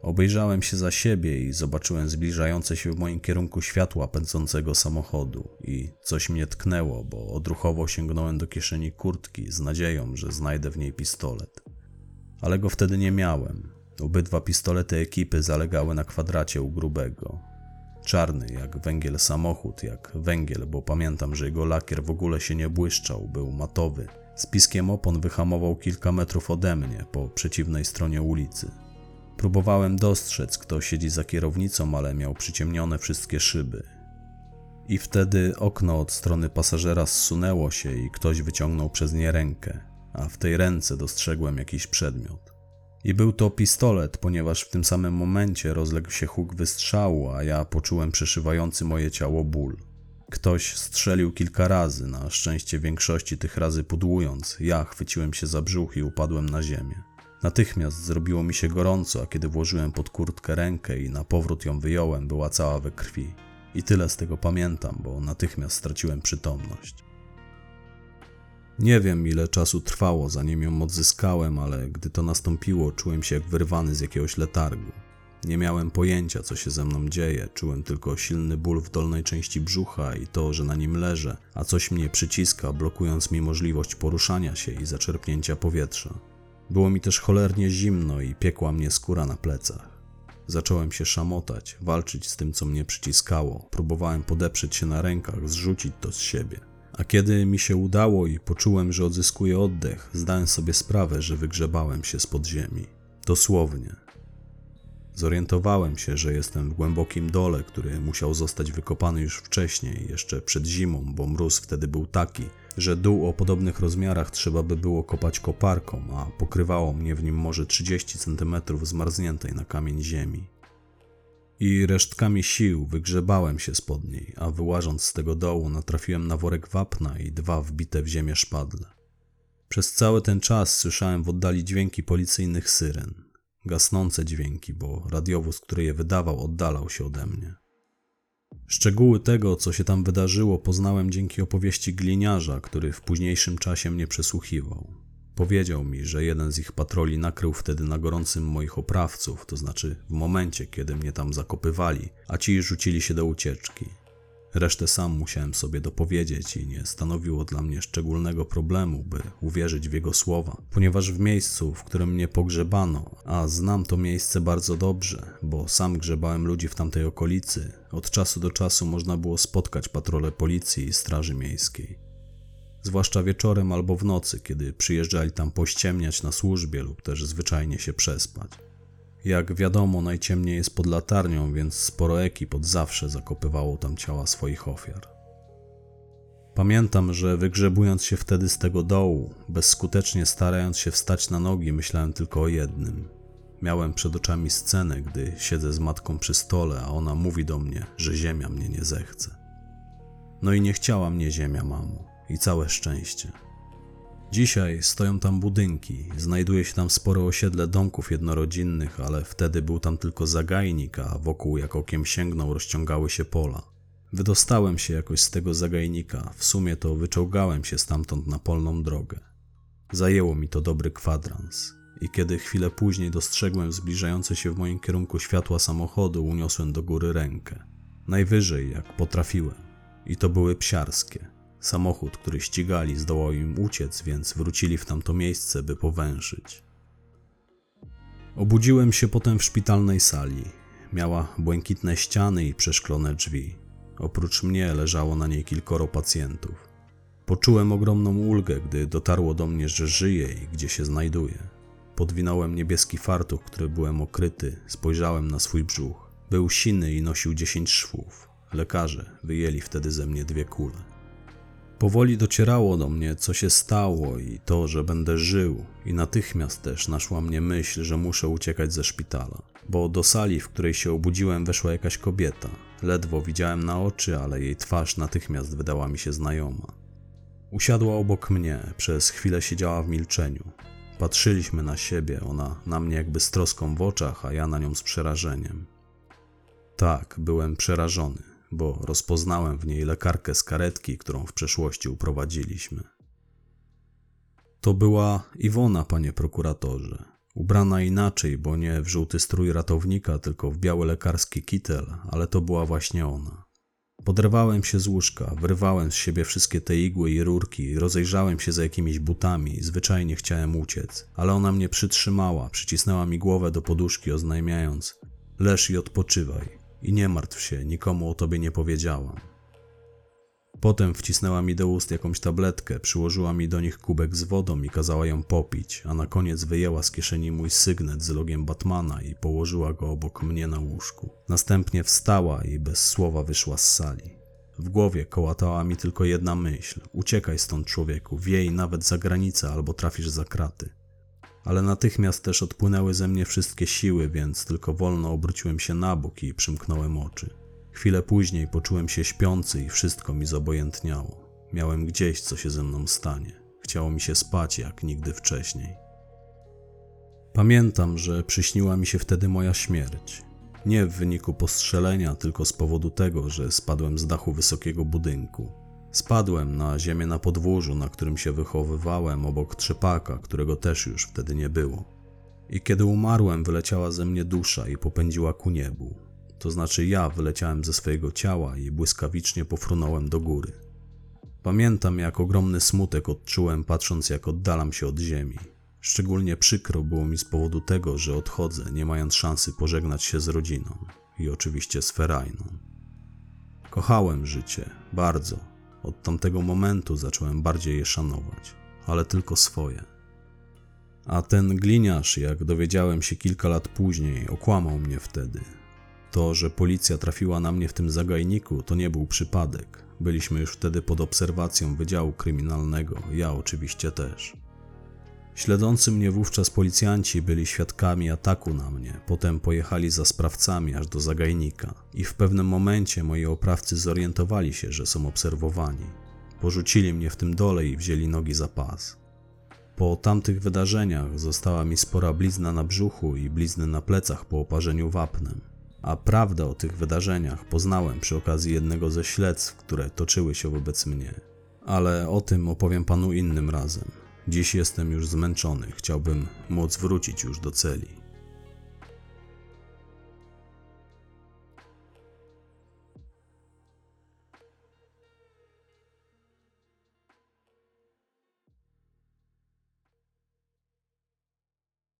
Obejrzałem się za siebie i zobaczyłem zbliżające się w moim kierunku światła pędzącego samochodu i coś mnie tknęło, bo odruchowo sięgnąłem do kieszeni kurtki z nadzieją, że znajdę w niej pistolet. Ale go wtedy nie miałem. Obydwa pistolety ekipy zalegały na kwadracie u grubego. Czarny jak węgiel samochód, jak węgiel, bo pamiętam, że jego lakier w ogóle się nie błyszczał, był matowy. Z piskiem opon wyhamował kilka metrów ode mnie, po przeciwnej stronie ulicy. Próbowałem dostrzec, kto siedzi za kierownicą, ale miał przyciemnione wszystkie szyby. I wtedy okno od strony pasażera zsunęło się i ktoś wyciągnął przez nie rękę, a w tej ręce dostrzegłem jakiś przedmiot. I był to pistolet, ponieważ w tym samym momencie rozległ się huk wystrzału, a ja poczułem przeszywający moje ciało ból. Ktoś strzelił kilka razy, na szczęście większości tych razy pudłując. Ja chwyciłem się za brzuch i upadłem na ziemię. Natychmiast zrobiło mi się gorąco, a kiedy włożyłem pod kurtkę rękę i na powrót ją wyjąłem, była cała we krwi. I tyle z tego pamiętam, bo natychmiast straciłem przytomność. Nie wiem, ile czasu trwało, zanim ją odzyskałem, ale gdy to nastąpiło, czułem się jak wyrwany z jakiegoś letargu. Nie miałem pojęcia, co się ze mną dzieje, czułem tylko silny ból w dolnej części brzucha i to, że na nim leżę, a coś mnie przyciska, blokując mi możliwość poruszania się i zaczerpnięcia powietrza. Było mi też cholernie zimno i piekła mnie skóra na plecach. Zacząłem się szamotać, walczyć z tym, co mnie przyciskało. Próbowałem podeprzeć się na rękach, zrzucić to z siebie. A kiedy mi się udało i poczułem, że odzyskuję oddech, zdałem sobie sprawę, że wygrzebałem się z podziemi. Dosłownie. Zorientowałem się, że jestem w głębokim dole, który musiał zostać wykopany już wcześniej, jeszcze przed zimą, bo mróz wtedy był taki, że dół o podobnych rozmiarach trzeba by było kopać koparką, a pokrywało mnie w nim może 30 cm zmarzniętej na kamień ziemi. I resztkami sił wygrzebałem się spod niej, a wyłażąc z tego dołu natrafiłem na worek wapna i dwa wbite w ziemię szpadle. Przez cały ten czas słyszałem w oddali dźwięki policyjnych syren. Gasnące dźwięki, bo radiowóz, który je wydawał, oddalał się ode mnie. Szczegóły tego, co się tam wydarzyło, poznałem dzięki opowieści gliniarza, który w późniejszym czasie mnie przesłuchiwał. Powiedział mi, że jeden z ich patroli nakrył wtedy na gorącym moich oprawców, to znaczy w momencie, kiedy mnie tam zakopywali, a ci rzucili się do ucieczki. Resztę sam musiałem sobie dopowiedzieć i nie stanowiło dla mnie szczególnego problemu, by uwierzyć w jego słowa, ponieważ w miejscu, w którym mnie pogrzebano, a znam to miejsce bardzo dobrze, bo sam grzebałem ludzi w tamtej okolicy, od czasu do czasu można było spotkać patrole policji i straży miejskiej. Zwłaszcza wieczorem albo w nocy, kiedy przyjeżdżali tam pościemniać na służbie lub też zwyczajnie się przespać. Jak wiadomo, najciemniej jest pod latarnią, więc sporo ekip od zawsze zakopywało tam ciała swoich ofiar. Pamiętam, że wygrzebując się wtedy z tego dołu, bezskutecznie starając się wstać na nogi, myślałem tylko o jednym. Miałem przed oczami scenę, gdy siedzę z matką przy stole, a ona mówi do mnie, że ziemia mnie nie zechce. No i nie chciała mnie ziemia, mamo, i całe szczęście. Dzisiaj stoją tam budynki, znajduje się tam spore osiedle domków jednorodzinnych, ale wtedy był tam tylko zagajnik, a wokół jak okiem sięgnął rozciągały się pola. Wydostałem się jakoś z tego zagajnika, w sumie to wyczołgałem się stamtąd na polną drogę. Zajęło mi to dobry kwadrans i kiedy chwilę później dostrzegłem zbliżające się w moim kierunku światła samochodu, uniosłem do góry rękę. Najwyżej jak potrafiłem. I to były psiarskie. Samochód, który ścigali, zdołał im uciec, więc wrócili w tamto miejsce, by powęszyć. Obudziłem się potem w szpitalnej sali. Miała błękitne ściany i przeszklone drzwi. Oprócz mnie leżało na niej kilkoro pacjentów. Poczułem ogromną ulgę, gdy dotarło do mnie, że żyję i gdzie się znajduję. Podwinąłem niebieski fartuch, który byłem okryty, spojrzałem na swój brzuch. Był siny i nosił dziesięć szwów. Lekarze wyjęli wtedy ze mnie dwie kule. Powoli docierało do mnie, co się stało i to, że będę żył, i natychmiast też naszła mnie myśl, że muszę uciekać ze szpitala. Bo do sali, w której się obudziłem, weszła jakaś kobieta. Ledwo widziałem na oczy, ale jej twarz natychmiast wydała mi się znajoma. Usiadła obok mnie, przez chwilę siedziała w milczeniu. Patrzyliśmy na siebie, ona na mnie jakby z troską w oczach, a ja na nią z przerażeniem. Tak, byłem przerażony bo rozpoznałem w niej lekarkę z karetki, którą w przeszłości uprowadziliśmy. To była Iwona, panie prokuratorze. Ubrana inaczej, bo nie w żółty strój ratownika, tylko w biały lekarski kitel, ale to była właśnie ona. Podrywałem się z łóżka, wyrwałem z siebie wszystkie te igły i rurki, rozejrzałem się za jakimiś butami, zwyczajnie chciałem uciec, ale ona mnie przytrzymała, przycisnęła mi głowę do poduszki, oznajmiając: Leż i odpoczywaj i nie martw się, nikomu o tobie nie powiedziałam. Potem wcisnęła mi do ust jakąś tabletkę, przyłożyła mi do nich kubek z wodą i kazała ją popić, a na koniec wyjęła z kieszeni mój sygnet z logiem Batmana i położyła go obok mnie na łóżku. Następnie wstała i bez słowa wyszła z sali. W głowie kołatała mi tylko jedna myśl: uciekaj stąd, człowieku, wiej nawet za granicę albo trafisz za kraty. Ale natychmiast też odpłynęły ze mnie wszystkie siły, więc tylko wolno obróciłem się na bok i przymknąłem oczy. Chwilę później poczułem się śpiący i wszystko mi zobojętniało. Miałem gdzieś, co się ze mną stanie. Chciało mi się spać jak nigdy wcześniej. Pamiętam, że przyśniła mi się wtedy moja śmierć. Nie w wyniku postrzelenia, tylko z powodu tego, że spadłem z dachu wysokiego budynku. Spadłem na ziemię na podwórzu, na którym się wychowywałem, obok trzepaka, którego też już wtedy nie było. I kiedy umarłem, wyleciała ze mnie dusza i popędziła ku niebu. To znaczy ja wyleciałem ze swojego ciała i błyskawicznie pofrunąłem do góry. Pamiętam, jak ogromny smutek odczułem, patrząc, jak oddalam się od ziemi. Szczególnie przykro było mi z powodu tego, że odchodzę, nie mając szansy pożegnać się z rodziną i oczywiście z Ferajną. Kochałem życie, bardzo. Od tamtego momentu zacząłem bardziej je szanować, ale tylko swoje. A ten gliniarz, jak dowiedziałem się kilka lat później, okłamał mnie wtedy. To, że policja trafiła na mnie w tym zagajniku, to nie był przypadek. Byliśmy już wtedy pod obserwacją Wydziału Kryminalnego, ja oczywiście też. Śledzący mnie wówczas policjanci byli świadkami ataku na mnie, potem pojechali za sprawcami aż do zagajnika i w pewnym momencie moi oprawcy zorientowali się, że są obserwowani. Porzucili mnie w tym dole i wzięli nogi za pas. Po tamtych wydarzeniach została mi spora blizna na brzuchu i blizny na plecach po oparzeniu wapnem. A prawdę o tych wydarzeniach poznałem przy okazji jednego ze śledztw, które toczyły się wobec mnie. Ale o tym opowiem panu innym razem. Dziś jestem już zmęczony, chciałbym móc wrócić już do celi.